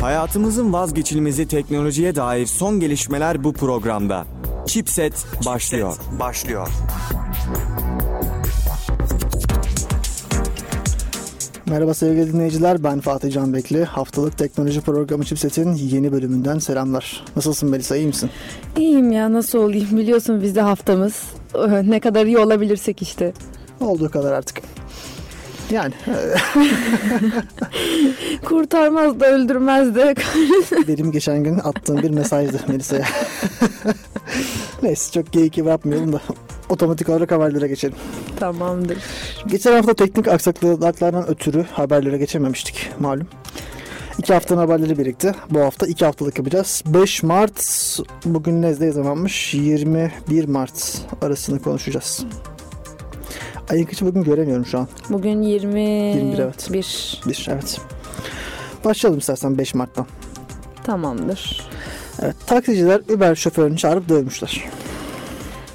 Hayatımızın vazgeçilmezi teknolojiye dair son gelişmeler bu programda. Chipset başlıyor. Chipset başlıyor. Merhaba sevgili dinleyiciler ben Fatih Can Bekli. Haftalık teknoloji programı Chipset'in yeni bölümünden selamlar. Nasılsın Melisa iyi misin? İyiyim ya nasıl olayım biliyorsun bizde haftamız. Ne kadar iyi olabilirsek işte. Olduğu kadar artık. Yani. Kurtarmaz da öldürmez de. Benim geçen gün attığım bir mesajdı Melisa'ya. Neyse çok geyik yapmayalım da otomatik olarak haberlere geçelim. Tamamdır. Geçen hafta teknik aksaklıklardan ötürü haberlere geçememiştik malum. İki haftanın haberleri birikti. Bu hafta iki haftalık yapacağız. 5 Mart bugün ne zamanmış? 21 Mart arasını konuşacağız. Ayın kaçı bugün göremiyorum şu an. Bugün 20... 21 evet. 1. 1 evet. Başlayalım istersen 5 Mart'tan. Tamamdır. Evet, taksiciler Uber şoförünü çağırıp dövmüşler.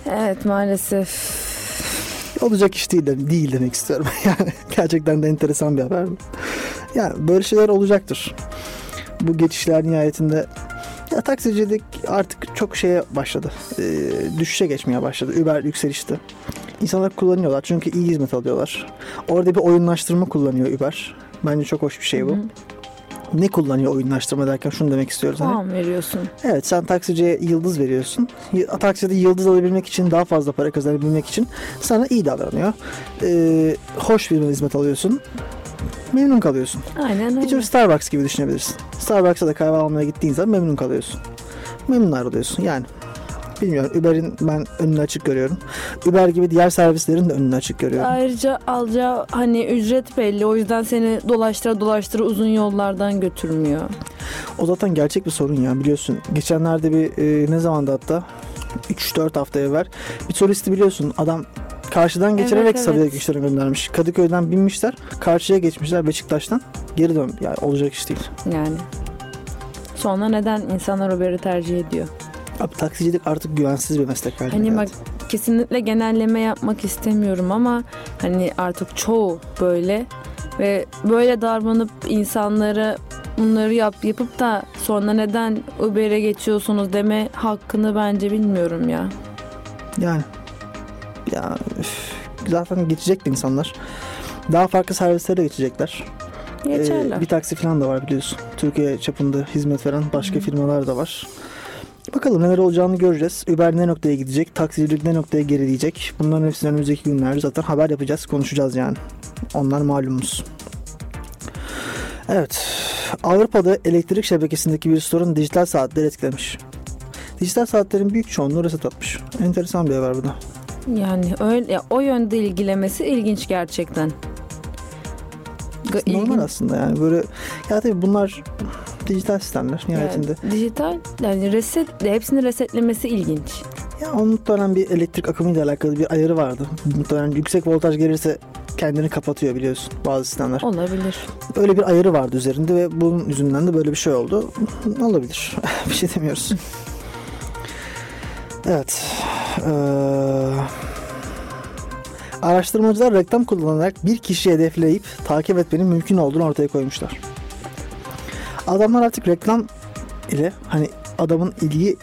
Evet maalesef. Olacak iş değil, de, değil demek istiyorum. Yani gerçekten de enteresan bir haber. Yani böyle şeyler olacaktır. Bu geçişler nihayetinde ya taksicilik artık çok şeye başladı. E, düşüşe geçmeye başladı. Uber yükselişte. İnsanlar kullanıyorlar çünkü iyi hizmet alıyorlar. Orada bir oyunlaştırma kullanıyor Uber. Bence çok hoş bir şey bu. Hı-hı. Ne kullanıyor oyunlaştırma derken şunu demek istiyoruz. Puan hani. veriyorsun. Evet sen taksiciye yıldız veriyorsun. Takside yıldız alabilmek için daha fazla para kazanabilmek için sana iyi davranıyor. Ee, hoş bir hizmet alıyorsun memnun kalıyorsun. Aynen öyle. Bir tür Starbucks gibi düşünebilirsin. Starbucks'a da kahve almaya gittiğin zaman memnun kalıyorsun. Memnun ayrılıyorsun yani. Bilmiyorum Uber'in ben önünü açık görüyorum. Uber gibi diğer servislerin de önünü açık görüyorum. Ayrıca alacağı hani ücret belli. O yüzden seni dolaştıra dolaştıra uzun yollardan götürmüyor. O zaten gerçek bir sorun ya biliyorsun. Geçenlerde bir e, ne zamanda hatta 3-4 hafta evvel bir turisti biliyorsun adam karşıdan geçirerek evet, evet. Sabiha Gökçen'e göndermiş. Kadıköy'den binmişler. Karşıya geçmişler Beşiktaş'tan. Geri dön. Yani olacak iş değil. Yani. Sonra neden insanlar Uber'i tercih ediyor? Abi taksicilik artık güvensiz bir meslek haline Hani bak kesinlikle genelleme yapmak istemiyorum ama hani artık çoğu böyle ve böyle davranıp insanları bunları yap yapıp da sonra neden Uber'e geçiyorsunuz deme hakkını bence bilmiyorum ya. Yani ya üf, zaten geçecekti insanlar. Daha farklı servislere geçecekler. Geçerler. Ee, bir taksi falan da var biliyorsun. Türkiye çapında hizmet veren başka Hı-hı. firmalar da var. Bakalım neler olacağını göreceğiz. Uber ne noktaya gidecek? Taksicilik ne noktaya gerileyecek? Bunların hepsini önümüzdeki günlerde zaten haber yapacağız, konuşacağız yani. Onlar malumuz. Evet. Avrupa'da elektrik şebekesindeki bir sorun dijital saatleri etkilemiş. Dijital saatlerin büyük çoğunluğu reset atmış. Enteresan bir haber bu da. Yani öyle o yönde ilgilemesi ilginç gerçekten. Normal İlgin... aslında yani böyle ya tabii bunlar dijital sistemler nihayetinde. Yani, dijital yani reset hepsini resetlemesi ilginç. Ya onun muhtemelen bir elektrik akımıyla alakalı bir ayarı vardı. Muhtemelen yüksek voltaj gelirse kendini kapatıyor biliyorsun bazı sistemler. Olabilir. Öyle bir ayarı vardı üzerinde ve bunun yüzünden de böyle bir şey oldu. Olabilir. bir şey demiyoruz. Evet. Ee, araştırmacılar reklam kullanarak bir kişiyi hedefleyip takip etmenin mümkün olduğunu ortaya koymuşlar. Adamlar artık reklam ile hani adamın ilgi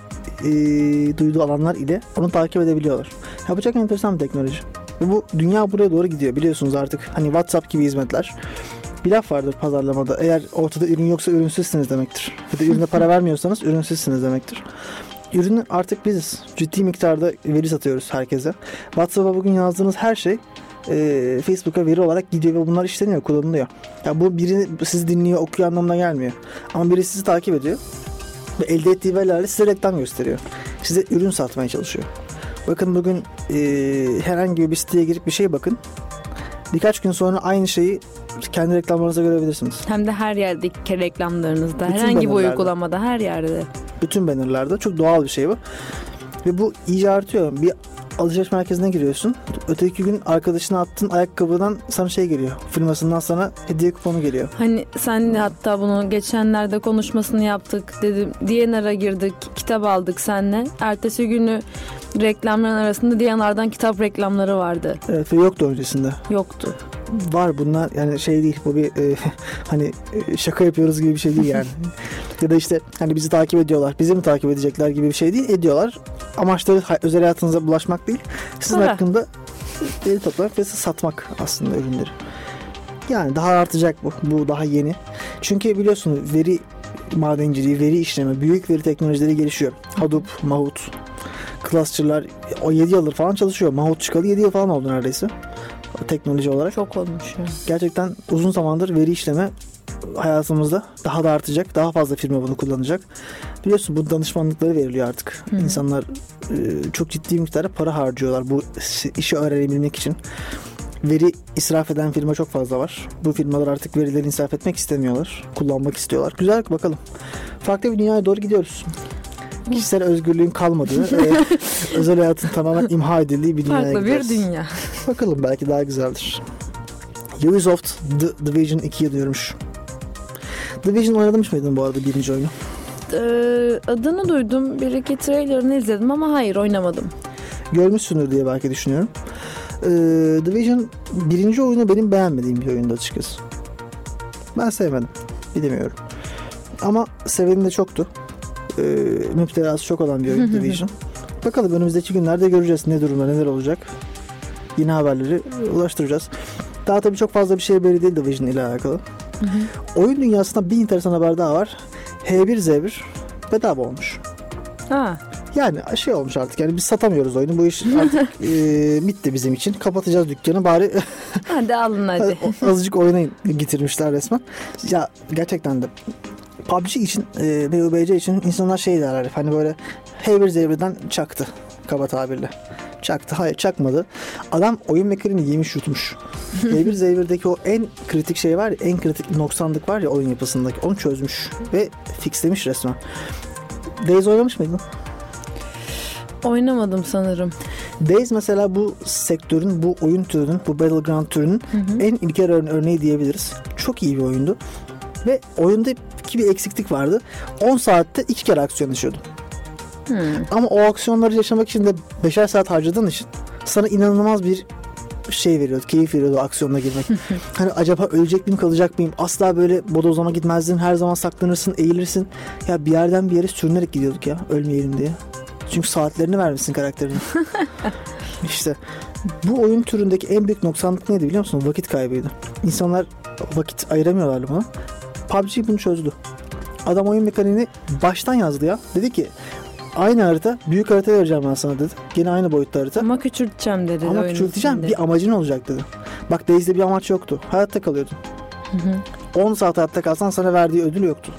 e, duyduğu alanlar ile onu takip edebiliyorlar. Yapacak enteresan bir teknoloji. Ve bu dünya buraya doğru gidiyor biliyorsunuz artık. Hani WhatsApp gibi hizmetler. Bir laf vardır pazarlamada. Eğer ortada ürün yoksa ürünsüzsünüz demektir. Ya da ürüne para vermiyorsanız ürünsüzsünüz demektir. Ürünü artık biziz. Ciddi miktarda veri satıyoruz herkese. WhatsApp'a bugün yazdığınız her şey e, Facebook'a veri olarak gidiyor ve bunlar işleniyor, kullanılıyor. Ya bu biri sizi dinliyor, okuyor anlamına gelmiyor. Ama biri sizi takip ediyor ve elde ettiği verilerle size reklam gösteriyor. Size ürün satmaya çalışıyor. Bakın bugün e, herhangi bir siteye girip bir şey bakın. Birkaç gün sonra aynı şeyi kendi reklamlarınızda görebilirsiniz. Hem de her yerdeki reklamlarınızda, Bütün herhangi bir uygulamada, her yerde. Bütün bannerlarda çok doğal bir şey bu. Ve bu iyice artıyor. Bir alışveriş merkezine giriyorsun. Öteki gün arkadaşına attığın ayakkabıdan sana şey geliyor. Firmasından sana hediye kuponu geliyor. Hani sen hatta bunu geçenlerde konuşmasını yaptık dedim. DNR'a girdik, kitap aldık senle. Ertesi günü reklamların arasında DNR'dan kitap reklamları vardı. Evet ve yoktu öncesinde. Yoktu. Var bunlar yani şey değil bu bir e, hani e, şaka yapıyoruz gibi bir şey değil yani. ya da işte hani bizi takip ediyorlar. Bizi mi takip edecekler gibi bir şey değil. Ediyorlar. Amaçları özel hayatınıza bulaşmak değil. Sizin hakkında veri toplamak ve satmak aslında ürünleri. Yani daha artacak bu. Bu daha yeni. Çünkü biliyorsun veri madenciliği, veri işleme, büyük veri teknolojileri gelişiyor. Hadoop, Mahout, Cluster'lar o 7 yıldır falan çalışıyor. Mahout çıkalı 7 yıl falan oldu neredeyse. Teknoloji olarak. Çok olmuş ya. Gerçekten uzun zamandır veri işleme hayatımızda daha da artacak. Daha fazla firma bunu kullanacak. Biliyorsun bu danışmanlıkları veriliyor artık. Hı. İnsanlar e, çok ciddi miktarda para harcıyorlar bu işi öğrenebilmek için. Veri israf eden firma çok fazla var. Bu firmalar artık verileri israf etmek istemiyorlar. Kullanmak istiyorlar. Güzel bakalım. Farklı bir dünyaya doğru gidiyoruz. Kişisel özgürlüğün kalmadığı, e, özel hayatın tamamen imha edildiği bir dünyaya Farklı bir dünya. Bakalım belki daha güzeldir. Ubisoft The Division 2'ye duyurmuş. Division oynamış mıydın bu arada birinci oyunu? Ee, adını duydum. Bir iki trailerını izledim ama hayır oynamadım. Görmüşsündür diye belki düşünüyorum. Ee, Division birinci oyunu benim beğenmediğim bir oyundu açıkçası. Ben sevmedim. Bilemiyorum. Ama seveni de çoktu. Ee, müptelası çok olan bir oyun Division. Bakalım önümüzdeki günlerde göreceğiz ne durumda neler olacak. Yine haberleri ulaştıracağız. Daha tabii çok fazla bir şey belli değil Division ile alakalı. Oyun dünyasında bir enteresan haber daha var. H1Z1 bedava olmuş. Ha, Yani şey olmuş artık yani biz satamıyoruz oyunu. Bu iş artık e, bitti bizim için. Kapatacağız dükkanı bari hadi alın hadi. azıcık oynayın getirmişler resmen. Ya gerçekten de PUBG için e, PUBG için insanlar şey derler hani böyle H1Z1'den çaktı kaba tabirle. Çaktı. Hayır çakmadı. Adam oyun mekaniğini yemiş yutmuş. H1Z1'deki o en kritik şey var ya en kritik noksanlık var ya oyun yapısındaki onu çözmüş ve fixlemiş resmen. Days oynamış mıydın? Oynamadım sanırım. Days mesela bu sektörün, bu oyun türünün, bu Battleground türünün en ilkel ör- örneği diyebiliriz. Çok iyi bir oyundu. Ve oyunda bir eksiklik vardı. 10 saatte iki kere aksiyon yaşıyordum. Hmm. Ama o aksiyonları yaşamak için de 5'er saat harcadığın için sana inanılmaz bir şey veriyordu, keyif veriyordu aksiyonuna girmek. hani acaba ölecek miyim, kalacak mıyım? Asla böyle bodozlama gitmezdin. Her zaman saklanırsın, eğilirsin. Ya bir yerden bir yere sürünerek gidiyorduk ya, ölmeyelim diye. Çünkü saatlerini vermişsin karakterine. işte bu oyun türündeki en büyük noksanlık neydi biliyor musun? Vakit kaybıydı. İnsanlar vakit ayıramıyorlardı buna. PUBG bunu çözdü. Adam oyun mekaniğini baştan yazdı ya. Dedi ki aynı harita, büyük harita vereceğim ben sana dedi. Gene aynı boyutta harita. Ama küçülteceğim dedi. Ama küçülteceğim. içinde. Bir amacın olacak dedi. Bak Days'de bir amaç yoktu. Hayatta kalıyordun. 10 saat hayatta kalsan sana verdiği ödül yoktu.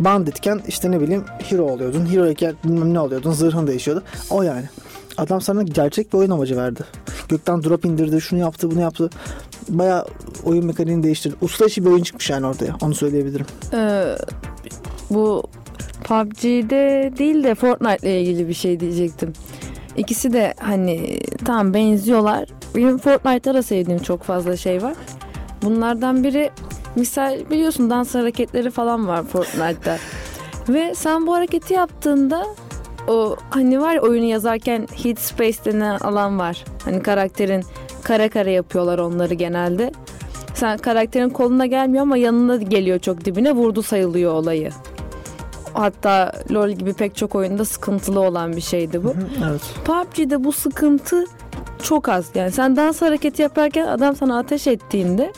Banditken işte ne bileyim hero oluyordun. Hero iken bilmem ne oluyordun. Zırhın değişiyordu. O yani. Adam sana gerçek bir oyun amacı verdi. Gökten drop indirdi, şunu yaptı, bunu yaptı. Baya oyun mekaniğini değiştirdi. Usta işi bir oyun çıkmış yani ortaya. Onu söyleyebilirim. Ee, bu PUBG'de değil de Fortnite ile ilgili bir şey diyecektim. İkisi de hani tam benziyorlar. Benim Fortnite'ta da sevdiğim çok fazla şey var. Bunlardan biri misal biliyorsun dans hareketleri falan var Fortnite'da. Ve sen bu hareketi yaptığında o hani var oyunu yazarken hit space denen alan var. Hani karakterin kare kare yapıyorlar onları genelde. Sen karakterin koluna gelmiyor ama yanına geliyor çok dibine vurdu sayılıyor olayı. Hatta LoL gibi pek çok oyunda sıkıntılı olan bir şeydi bu. Evet. PUBG'de bu sıkıntı çok az. Yani sen dans hareketi yaparken adam sana ateş ettiğinde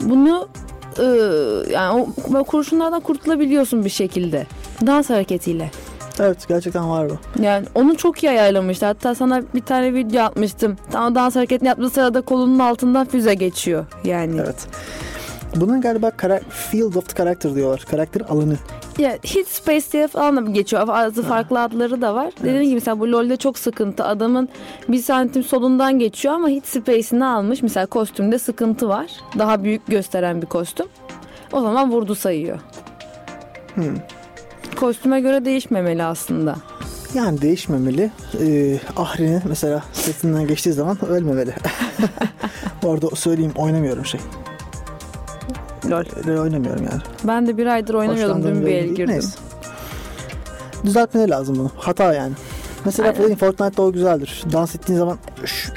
bunu ıı, yani o kurşunlardan kurtulabiliyorsun bir şekilde. Dans hareketiyle. Evet gerçekten var bu. Yani onu çok iyi ayarlamışlar. Hatta sana bir tane video atmıştım. Tam dans hareketini yaptığı sırada kolunun altından füze geçiyor. Yani. Evet. Bunun galiba kara- Field of the Character diyorlar. Karakter alanı. Ya hit space diye falan da geçiyor. Bazı farklı adları da var. Dediğim gibi mesela bu LoL'de çok sıkıntı. Adamın bir santim solundan geçiyor ama hit space'ini almış. Mesela kostümde sıkıntı var. Daha büyük gösteren bir kostüm. O zaman vurdu sayıyor. Hmm. Kostüme göre değişmemeli aslında. Yani değişmemeli. Ee, Ahri'nin mesela setinden geçtiği zaman ölmemeli. Bu arada söyleyeyim oynamıyorum şey. LoL. Öyle oynamıyorum yani. Ben de bir aydır oynamıyordum. Dün bir el girdim. Neyse. Düzeltmeleri lazım bunu. Hata yani. Mesela Aynen. Fortnite'da o güzeldir. Dans ettiğin zaman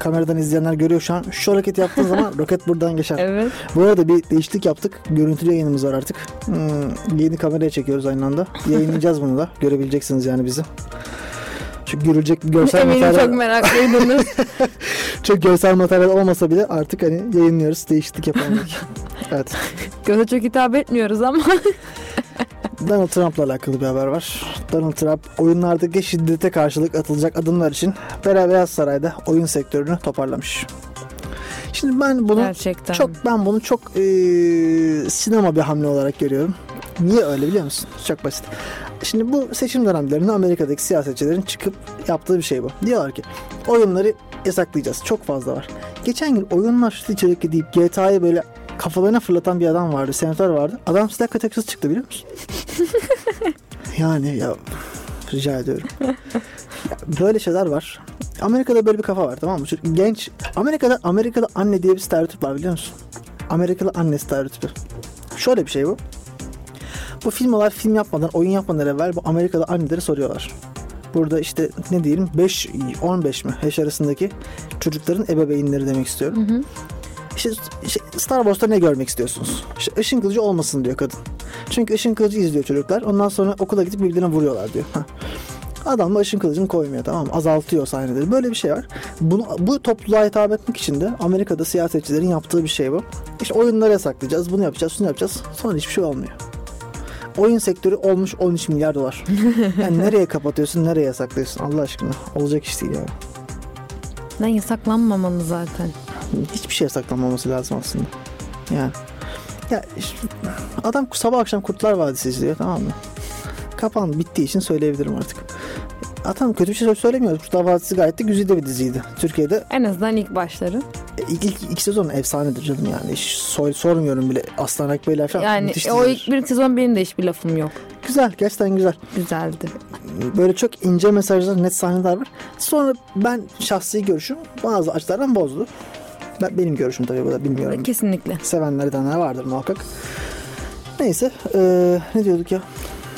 kameradan izleyenler görüyor şu an. Şu hareket yaptığın zaman roket buradan geçer. Evet. Bu arada bir değişiklik yaptık. Görüntülü yayınımız var artık. Hmm, yeni kameraya çekiyoruz aynı anda. Yayınlayacağız bunu da. Görebileceksiniz yani bizi. Çünkü görülecek bir görsel Eminim materyal, çok meraklıydınız. çok görsel materyal olmasa bile artık hani yayınlıyoruz. Değişiklik yapalım dedik. evet. Göze çok hitap etmiyoruz ama. Donald Trump'la alakalı bir haber var. Donald Trump oyunlardaki şiddete karşılık atılacak adımlar için Beyaz Saray'da oyun sektörünü toparlamış. Şimdi ben bunu Gerçekten. çok ben bunu çok eee, sinema bir hamle olarak görüyorum. Niye öyle biliyor musun? Çok basit. Şimdi bu seçim dönemlerinde Amerika'daki siyasetçilerin çıkıp yaptığı bir şey bu. Diyorlar ki oyunları yasaklayacağız. Çok fazla var. Geçen gün oyunlar işte içerikli deyip GTA'yı böyle kafalarına fırlatan bir adam vardı. Senatör vardı. Adam silah kategorisine çıktı biliyor musun? yani ya rica ediyorum. Ya böyle şeyler var. Amerika'da böyle bir kafa var tamam mı? Çünkü genç Amerika'da Amerikalı anne diye bir stereotip var biliyor musun? Amerikalı anne stereotipi. Şöyle bir şey bu. Bu filmler film yapmadan, oyun yapmadan evvel bu Amerikalı anneleri soruyorlar. Burada işte ne diyelim 5 15 mi yaş arasındaki çocukların ebeveynleri demek istiyorum. İşte, işte Star Wars'ta ne görmek istiyorsunuz? İşte ışın kılıcı olmasın diyor kadın. Çünkü ışın kılıcı izliyor çocuklar. Ondan sonra okula gidip birbirine vuruyorlar diyor. Adam da ışın kılıcını koymuyor tamam mı? Azaltıyor sahneleri. Böyle bir şey var. Bunu, bu topluluğa hitap etmek için de Amerika'da siyasetçilerin yaptığı bir şey bu. İşte oyunları yasaklayacağız, bunu yapacağız, şunu yapacağız. Sonra hiçbir şey olmuyor. Oyun sektörü olmuş 13 milyar dolar. Yani nereye kapatıyorsun, nereye yasaklıyorsun Allah aşkına. Olacak iş değil yani. Ben yasaklanmamalı zaten. Hiçbir şey yasaklanmaması lazım aslında. Yani. Ya işte adam sabah akşam Kurtlar Vadisi izliyor tamam mı? Kapandı bittiği için söyleyebilirim artık. Adam kötü bir şey söylemiyor. Kurtlar Vadisi gayet de güzide bir diziydi. Türkiye'de En azından ilk başları. e, ilk, ilk iki sezon efsanedir canım yani. Hiç soy, sormuyorum bile. Aslan Akbeyler falan Yani müthiş o ilk bir sezon benim de hiçbir lafım yok. Güzel gerçekten güzel. Güzeldi. Böyle çok ince mesajlar, net sahneler var. Sonra ben şahsi görüşüm bazı açılardan bozdu. Ben, benim görüşüm tabii bu da bilmiyorum. Kesinlikle. Sevenler edenler vardır muhakkak. Neyse eee, ne diyorduk ya?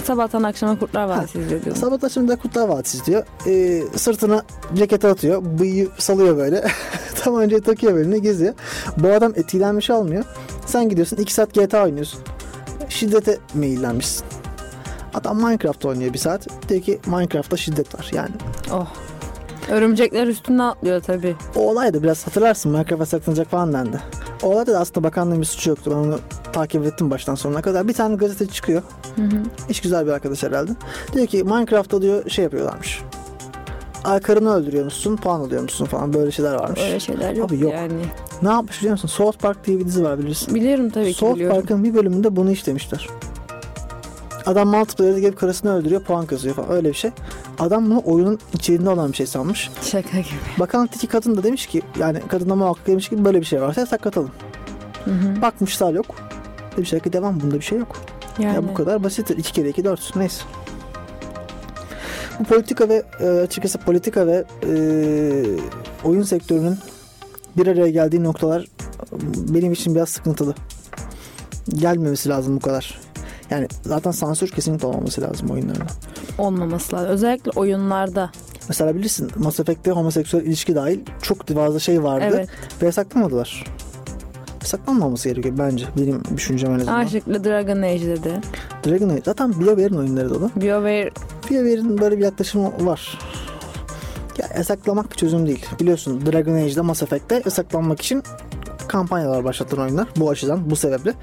Sabahtan akşama Kurtlar Vadisi izliyordum. Sabah şimdi Kurtlar Vadisi diyor. Eee, sırtına ceketi atıyor. Bıyığı salıyor böyle. Tam önce takıyor beline geziyor. Bu adam etkilenmiş almıyor. Sen gidiyorsun 2 saat GTA oynuyorsun. Şiddete meyillenmişsin. Adam Minecraft oynuyor bir saat. Diyor ki Minecraft'ta şiddet var. Yani Oh. Örümcekler üstüne atlıyor tabii. o olay da biraz hatırlarsın Minecraft'a saklanacak falan dendi. O olayda da aslında bakanlığın bir suçu yoktu. Ben onu takip ettim baştan sonuna kadar. Bir tane gazete çıkıyor. Hiç güzel bir arkadaş herhalde. Diyor ki Minecraft'ta diyor şey yapıyorlarmış. Ay karını öldürüyormuşsun, puan alıyormuşsun falan böyle şeyler varmış. Öyle şeyler yok, Abi yok. yani. Ne yapmış biliyor musun? South Park diye bir dizi var bilirsin. Biliyorum tabii ki South biliyorum. Park'ın bir bölümünde bunu işlemişler. Adam multiplayer'da gelip karısını öldürüyor, puan kazıyor falan öyle bir şey. Adam bunu oyunun içeriğinde olan bir şey sanmış. Şaka gibi. Bakanlıktaki kadın da demiş ki yani kadın da muhakkak demiş ki böyle bir şey varsa saklatalım. Bakmışlar yok. Demişler ki devam bunda bir şey yok. Yani. Ya bu kadar basittir. 2 kere 2 4 neyse. Bu politika ve e, açıkçası politika ve e, oyun sektörünün bir araya geldiği noktalar e, benim için biraz sıkıntılı. Gelmemesi lazım bu kadar. Yani zaten sansür kesinlikle olmaması lazım oyunlarda. Olmaması lazım. Özellikle oyunlarda. Mesela bilirsin Mass Effect'te homoseksüel ilişki dahil çok fazla şey vardı Evet. ve yasaklamadılar. Yasaklanmaması gerekiyor bence. Benim düşüncem en azından. Aşıklı Dragon Age'de de. Dragon Age zaten BioWare'in oyunları da. BioWare BioWare'in böyle bir yaklaşımı var. Ya yasaklamak bir çözüm değil. Biliyorsun Dragon Age'de Mass Effect'te yasaklanmak için kampanyalar başlatan oyunlar. Bu açıdan, bu sebeple.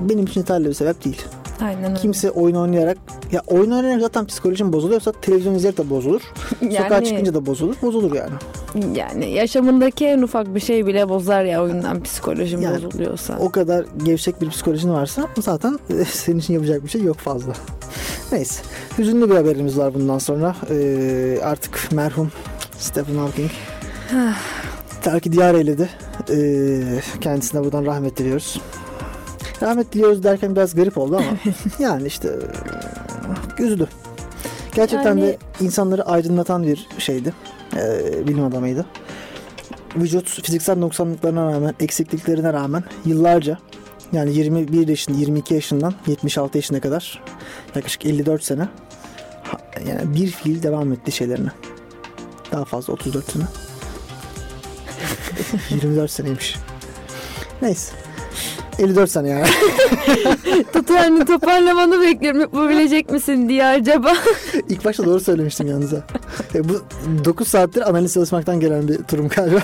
Benim için yeterli bir sebep değil. aynen öyle. Kimse oyun oynayarak ya oyun oynayarak zaten psikolojin bozuluyorsa televizyon izleyerek de bozulur. Sokağa Yani- çıkınca da bozulur. Bozulur yani. Yani yaşamındaki en ufak bir şey bile bozar ya oyundan psikolojim Yani bozuluyorsa. O kadar gevşek bir psikolojin varsa zaten senin için yapacak bir şey yok fazla. Neyse. Hüzünlü bir haberimiz var bundan sonra. Ee, artık merhum Stephen Hawking terki diyar eyledi. Ee, kendisine buradan rahmet diliyoruz. Rahmet diliyoruz derken biraz garip oldu ama yani işte e, üzdü. Gerçekten Yani- de insanları aydınlatan bir şeydi. Ee, bilim adamıydı. Vücut fiziksel noksanlıklarına rağmen, eksikliklerine rağmen yıllarca yani 21 yaşında, 22 yaşından 76 yaşına kadar yaklaşık 54 sene yani bir fiil devam etti şeylerine. Daha fazla 34 sene. 24 seneymiş. Neyse. 54 sene yani. Tutarını toparlamanı bekliyorum. Yapabilecek misin diye acaba. İlk başta doğru söylemiştim yalnız. E, bu 9 saattir analiz çalışmaktan gelen bir durum galiba.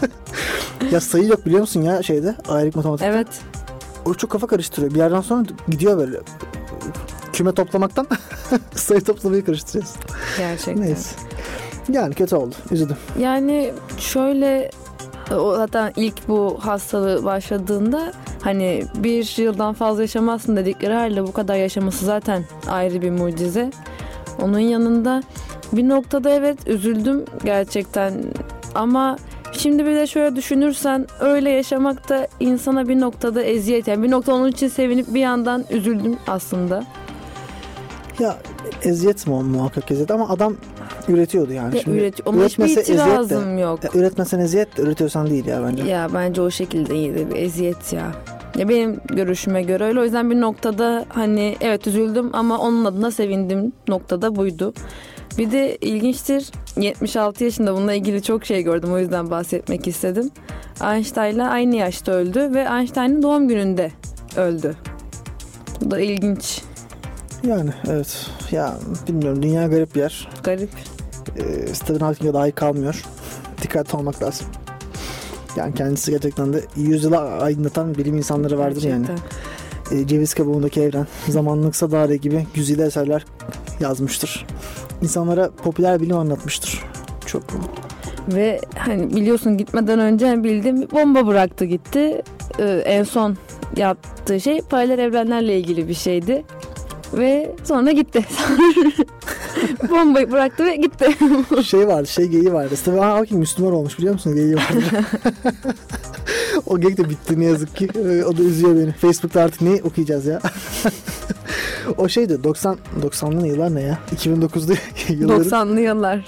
ya sayı yok biliyor musun ya şeyde ayrık matematik. evet. O çok kafa karıştırıyor. Bir yerden sonra gidiyor böyle. Küme toplamaktan sayı toplamayı karıştırıyorsun. Gerçekten. Neyse. Yani kötü oldu. Üzüldüm. Yani şöyle o zaten ilk bu hastalığı başladığında hani bir yıldan fazla yaşamazsın dedikleri halde bu kadar yaşaması zaten ayrı bir mucize. Onun yanında bir noktada evet üzüldüm gerçekten ama şimdi bir de şöyle düşünürsen öyle yaşamak da insana bir noktada eziyet. Yani bir nokta onun için sevinip bir yandan üzüldüm aslında. Ya eziyet mi muhakkak eziyet ama adam üretiyordu yani. Ya Şimdi üret- Ona hiçbir üretmese de- itirazım yok. Ya üretmesen eziyet de üretiyorsan değil ya bence. Ya bence o şekilde iyi de bir eziyet ya. Ya benim görüşüme göre öyle. O yüzden bir noktada hani evet üzüldüm ama onun adına sevindim noktada buydu. Bir de ilginçtir 76 yaşında bununla ilgili çok şey gördüm o yüzden bahsetmek istedim. Einstein'la aynı yaşta öldü ve Einstein'ın doğum gününde öldü. Bu da ilginç, Yani evet. Ya bilmiyorum dünya garip bir yer. garip. Ee, Stephen Hawking'e dahi kalmıyor. Dikkatli olmak lazım. Yani kendisi gerçekten de yüzyıla aydınlatan bilim insanları vardır yani. Gerçekten. Ee, ceviz kabuğundaki evren, zamanlıksa daire gibi güzide eserler yazmıştır. İnsanlara popüler bilim anlatmıştır. Çok Ve hani biliyorsun gitmeden önce bildim bir bomba bıraktı gitti. Ee, en son yaptığı şey paralel evrenlerle ilgili bir şeydi. Ve sonra gitti. Bombayı bıraktı ve gitti. şey vardı, şey geyiği vardı. Stephen Hawking Müslüman olmuş biliyor musun? Geyiği vardı. o geyik de bitti ne yazık ki. Ee, O da üzüyor beni. Facebook'ta artık ne okuyacağız ya? o şeydi 90 90'lı yıllar ne ya? 2009'lu yılların 90'lı yıllar.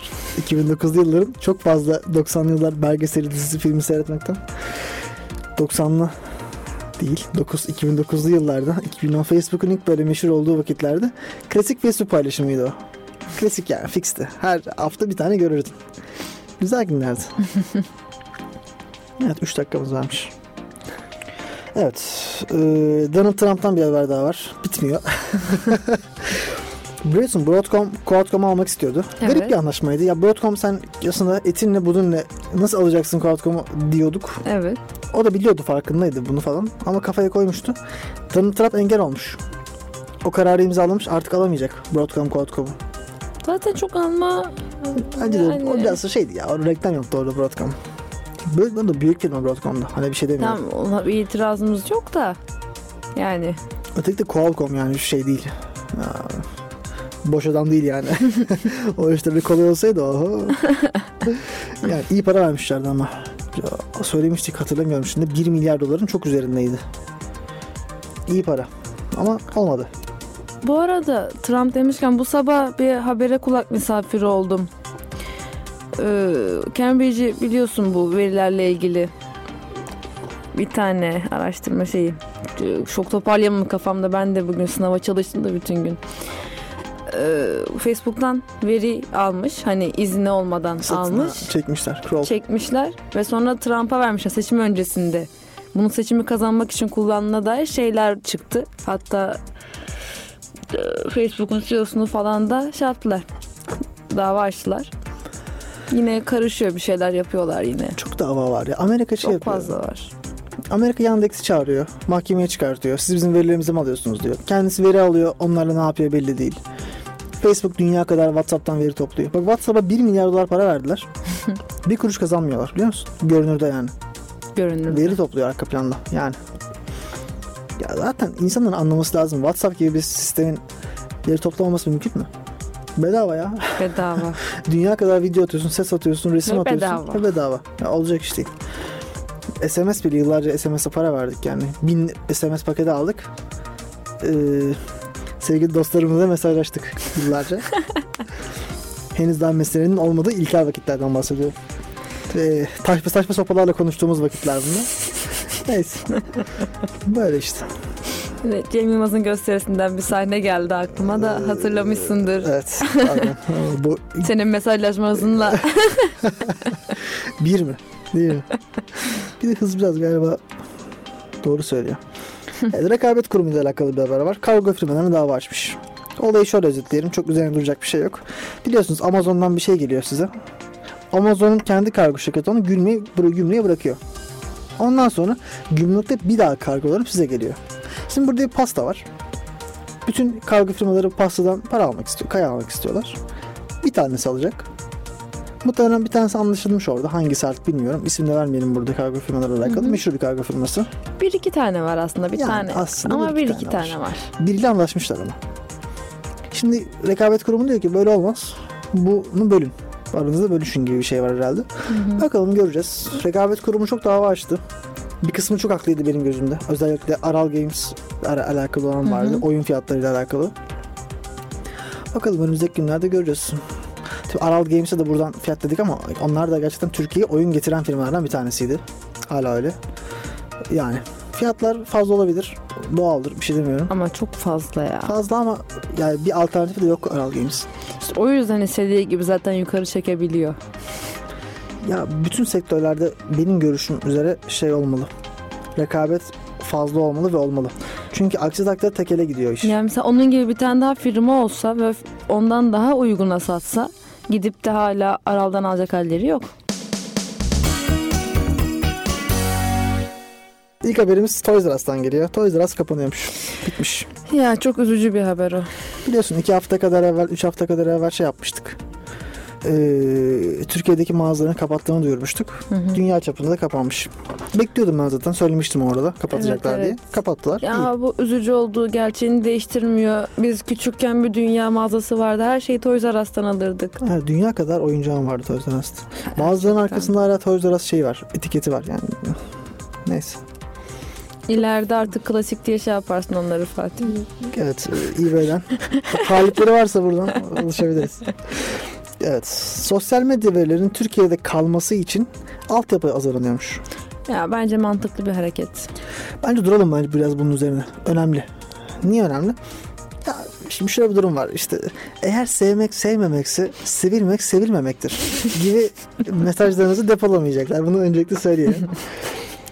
2009'lu yılların çok fazla 90'lı yıllar belgeseli dizisi filmi seyretmekten 90'lı değil 9 2009'lu yıllarda 2010 Facebook'un ilk böyle meşhur olduğu vakitlerde klasik Facebook paylaşımıydı o. Klasik yani fixti. Her hafta bir tane görürdün. Güzel günlerdi. evet 3 dakikamız varmış. Evet. e, Donald Trump'tan bir haber daha var. Bitmiyor. Biliyorsun Broadcom Qualcomm'u almak istiyordu. Evet. Garip bir anlaşmaydı. Ya Broadcom sen aslında etinle budunla nasıl alacaksın Qualcomm'u diyorduk. Evet. O da biliyordu farkındaydı bunu falan. Ama kafaya koymuştu. Donald Trump engel olmuş. O kararı imzalamış artık alamayacak Broadcom Qualcomm'u. Zaten çok alma Bence de Yani- o biraz şeydi ya. O reklam yaptı orada Broadcom. Böyle de büyük firma Broadcom'da. Hani bir şey demiyorum. Tamam ona bir itirazımız yok da yani Öteki de Qualcomm yani bir şey değil. Ya, boş adam değil yani. o işte bir kolay olsaydı oho. yani iyi para vermişlerdi ama. Ya, söylemiştik hatırlamıyorum şimdi. 1 milyar doların çok üzerindeydi. İyi para. Ama olmadı. Bu arada Trump demişken bu sabah bir habere kulak misafiri oldum. Ee, Cambridge'i biliyorsun bu verilerle ilgili bir tane araştırma şeyi. Çok toparlayamam kafamda. Ben de bugün sınava çalıştım da bütün gün. Ee, Facebook'tan veri almış. Hani izni olmadan Sırtına almış. Çekmişler. Kroll. Çekmişler ve sonra Trump'a vermişler seçim öncesinde. Bunu seçimi kazanmak için kullanına dair şeyler çıktı. Hatta Facebook'un CEO'sunu falan da şey yaptılar. Dava açtılar. Yine karışıyor bir şeyler yapıyorlar yine. Çok dava var ya. Amerika şey Çok yapıyor. fazla var. Amerika Yandex'i çağırıyor. Mahkemeye çıkartıyor. Siz bizim verilerimizi mi alıyorsunuz diyor. Kendisi veri alıyor. Onlarla ne yapıyor belli değil. Facebook dünya kadar WhatsApp'tan veri topluyor. Bak WhatsApp'a 1 milyar dolar para verdiler. bir kuruş kazanmıyorlar biliyor musun? Görünürde yani. Görünür. Veri topluyor arka planda yani. Ya zaten insanların anlaması lazım. WhatsApp gibi bir sistemin veri toplamaması mümkün mü? Bedava ya. Bedava. Dünya kadar video atıyorsun, ses atıyorsun, resim Ve atıyorsun. bedava. Ve bedava. Ya olacak iş değil. SMS bile yıllarca SMS'e para verdik yani. Bin SMS paketi aldık. Ee, sevgili dostlarımızla mesajlaştık yıllarca. Henüz daha meselenin olmadığı ilkel vakitlerden bahsediyorum. Ee, taşma saçma sopalarla konuştuğumuz vakitler bunlar. Neyse. Böyle işte. Evet, Cem Yılmaz'ın gösterisinden bir sahne geldi aklıma da hatırlamışsındır. Evet. Bu Senin mesajlaşma hızınla bir mi? Değil mi? bir de hız biraz galiba doğru söylüyor. Evet, rekabet kurumuyla alakalı bir haber var. Kargo firmalarına dava açmış. Olayı şöyle özetleyelim. Çok üzerine duracak bir şey yok. Biliyorsunuz Amazon'dan bir şey geliyor size. Amazon'un kendi kargo şirketi onu gümrüğe bırakıyor. Ondan sonra gümrükte bir daha kargolanıp size geliyor. Şimdi burada bir pasta var. Bütün kargo firmaları pastadan para almak istiyor, kaya almak istiyorlar. Bir tanesi alacak. Muhtemelen bir tanesi anlaşılmış orada. Hangisi artık bilmiyorum. İsim de vermeyelim burada kargo firmalarıyla alakalı. Meşhur bir kargo firması. Bir iki tane var aslında bir Yani tane. aslında Ama bir bir iki tane tane var. Biriyle anlaşmışlar ama. Şimdi rekabet kurumu diyor ki böyle olmaz. Bunu bölün. Aranızda bölüşün gibi bir şey var herhalde. Bakalım göreceğiz. Rekabet kurumu çok dava açtı. Bir kısmı çok haklıydı benim gözümde. Özellikle Aral Games ala- alakalı olan vardı. Oyun fiyatlarıyla alakalı. Bakalım önümüzdeki günlerde göreceğiz. Tabii Aral Games'e de buradan fiyat dedik ama onlar da gerçekten Türkiye'ye oyun getiren firmalardan bir tanesiydi. Hala öyle. Yani fiyatlar fazla olabilir. Doğaldır bir şey demiyorum. Ama çok fazla ya. Fazla ama yani bir alternatifi de yok Aral Games. İşte o yüzden istediği gibi zaten yukarı çekebiliyor. Ya bütün sektörlerde benim görüşüm üzere şey olmalı. Rekabet fazla olmalı ve olmalı. Çünkü aksi takdirde tekele gidiyor iş. Yani mesela onun gibi bir tane daha firma olsa ve ondan daha uyguna satsa gidip de hala Aral'dan alacak halleri yok. İlk haberimiz Toys R Us'tan geliyor. Toys R Us kapanıyormuş. Bitmiş. Ya çok üzücü bir haber o. Biliyorsun iki hafta kadar evvel, üç hafta kadar evvel şey yapmıştık. Ee, Türkiye'deki mağazalarını kapattığını duyurmuştuk. Dünya çapında da kapanmış. Bekliyordum ben zaten. Söylemiştim orada kapatacaklar Evet, diye. evet. Kapattılar. İyi. Ya bu üzücü olduğu gerçeğini değiştirmiyor. Biz küçükken bir dünya mağazası vardı. Her şeyi Toys R Us'tan alırdık. Evet, dünya kadar oyuncağım vardı Toys R Us'ta. Bazılarının arkasında hala Toys R Us şey var. Etiketi var yani. Neyse. İleride artık klasik diye şey yaparsın onları Fatih. Evet. e, eBay'den. Talipleri varsa buradan ulaşabiliriz. Evet. Sosyal medya verilerinin Türkiye'de kalması için altyapı hazırlanıyormuş. Ya bence mantıklı bir hareket. Bence duralım bence biraz bunun üzerine. Önemli. Niye önemli? Ya şimdi şöyle bir durum var. İşte eğer sevmek sevmemekse sevilmek sevilmemektir gibi mesajlarınızı depolamayacaklar. Bunu öncelikle söyleyelim.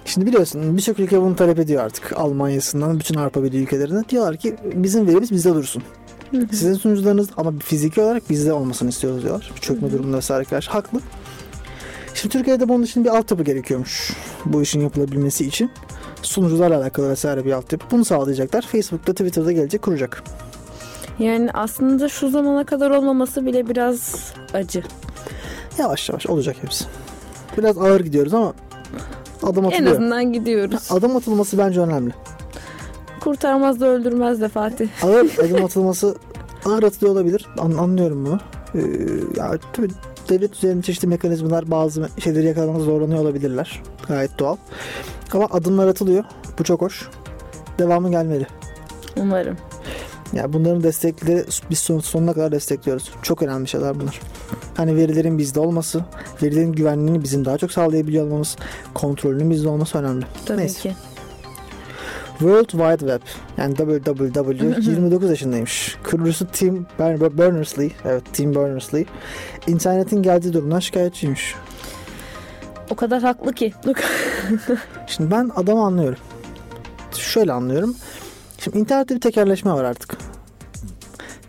Şimdi biliyorsun birçok ülke bunu talep ediyor artık. Almanya'sından bütün Avrupa Birliği ülkelerine. Diyorlar ki bizim verimiz bizde dursun. Sizin sunucularınız ama fiziki olarak bizde olmasını istiyoruz diyorlar. Çökme durumunda vesaire karşı. Haklı. Şimdi Türkiye'de bunun için bir altyapı gerekiyormuş. Bu işin yapılabilmesi için. Sunucularla alakalı vesaire bir altyapı. Bunu sağlayacaklar. Facebook'ta Twitter'da gelecek kuracak. Yani aslında şu zamana kadar olmaması bile biraz acı. Yavaş yavaş olacak hepsi. Biraz ağır gidiyoruz ama adım En atılıyor. azından gidiyoruz. Adım atılması bence önemli. Kurtarmaz da öldürmez de Fatih. Ağır adım atılması ağır atılıyor olabilir. An- anlıyorum bunu. Ee, ya tabii devlet üzerinde çeşitli mekanizmalar bazı şeyleri yakalamakta zorlanıyor olabilirler. Gayet doğal. Ama adımlar atılıyor. Bu çok hoş. Devamı gelmeli. Umarım. Ya bunların destekleri biz son, sonuna kadar destekliyoruz. Çok önemli şeyler bunlar. Hani verilerin bizde olması, verilerin güvenliğini bizim daha çok sağlayabiliyor olmamız, kontrolünün bizde olması önemli. Tabii Neyse. ki. World Wide Web yani WWW 29 yaşındaymış. Kurucusu Tim Ber- Berners-Lee, evet Tim Berners-Lee internetin geldiği durumdan şikayetçiymiş. O kadar haklı ki. Şimdi ben adamı anlıyorum. Şöyle anlıyorum. Şimdi internette bir tekerleşme var artık.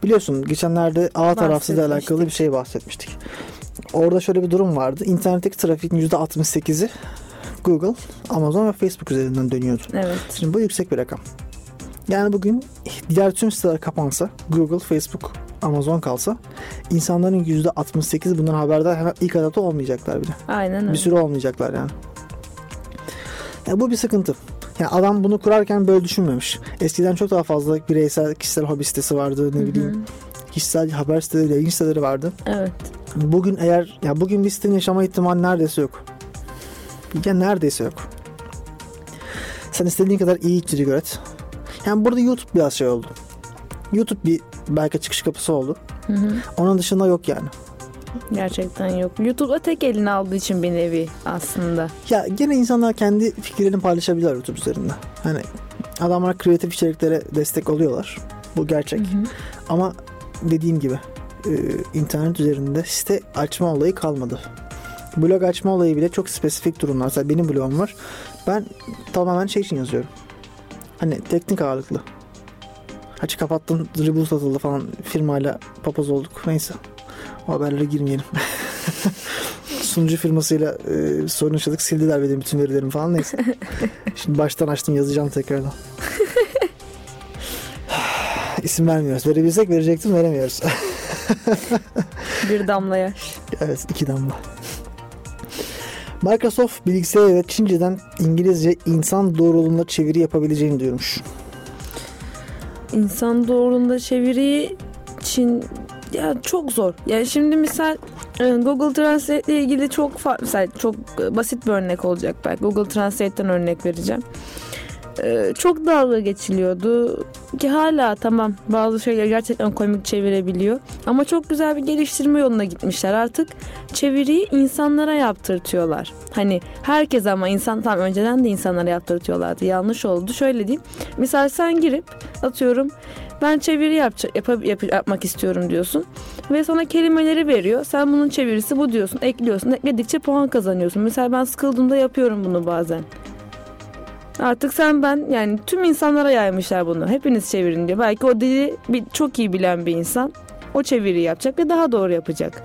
Biliyorsun geçenlerde ağ tarafsızla alakalı bir şey bahsetmiştik. Orada şöyle bir durum vardı. İnternetteki trafiğin %68'i Google, Amazon ve Facebook üzerinden dönüyordu. evet. Şimdi bu yüksek bir rakam. Yani bugün diğer tüm siteler kapansa, Google, Facebook, Amazon kalsa insanların %68 bundan haberdar hemen ilk adapte olmayacaklar bile. Aynen öyle. Bir süre olmayacaklar yani. Ya bu bir sıkıntı. Yani adam bunu kurarken böyle düşünmemiş. Eskiden çok daha fazla bireysel kişisel hobi sitesi vardı ne bileyim. Kişisel haber siteleri, yayın siteleri vardı. Evet. Bugün eğer ya bugün bir sitenin yaşama ihtimali neredeyse yok. Ya neredeyse yok. Sen istediğin kadar iyi içerik üret. Yani burada YouTube biraz şey oldu. YouTube bir belki çıkış kapısı oldu. Hı hı. Onun dışında yok yani. Gerçekten yok. YouTube'a tek eline aldığı için bir nevi aslında. Ya gene insanlar kendi fikirlerini paylaşabilirler YouTube üzerinde. Hani adamlar kreatif içeriklere destek oluyorlar. Bu gerçek. Ama dediğim gibi e, internet üzerinde site açma olayı kalmadı. Blog açma olayı bile çok spesifik durumlar. Mesela benim blogum var. Ben tamamen şey için yazıyorum. Hani teknik ağırlıklı. Açı kapattım, reboot atıldı falan. Firmayla papaz olduk. Neyse. Haberlere girmeyelim. Sunucu firmasıyla e, sorun yaşadık. Sildiler benim bütün verilerimi falan. Neyse. Şimdi baştan açtım yazacağım tekrardan. İsim vermiyoruz. Verebilsek verecektim veremiyoruz. Bir damla yaş. evet iki damla. Microsoft bilgisayar ve Çince'den İngilizce insan doğruluğunda çeviri yapabileceğini duyurmuş. İnsan doğruluğunda çeviri için ya çok zor. Yani şimdi misal e, Google Translate ile ilgili çok mesela çok e, basit bir örnek olacak belki. Google Translate'ten örnek vereceğim. E, Çok dalga geçiliyordu ki hala tamam bazı şeyler gerçekten komik çevirebiliyor ama çok güzel bir geliştirme yoluna gitmişler artık çeviriyi insanlara yaptırtıyorlar hani herkes ama insan tam önceden de insanlara yaptırtıyorlardı yanlış oldu şöyle diyeyim misal sen girip atıyorum ben çeviri yapacak, yap, yap- yapmak istiyorum diyorsun. Ve sana kelimeleri veriyor. Sen bunun çevirisi bu diyorsun. Ekliyorsun. Ekledikçe puan kazanıyorsun. Mesela ben sıkıldığımda yapıyorum bunu bazen. Artık sen ben yani tüm insanlara yaymışlar bunu. Hepiniz çevirin diyor. Belki o dili bir, çok iyi bilen bir insan o çeviri yapacak ve daha doğru yapacak.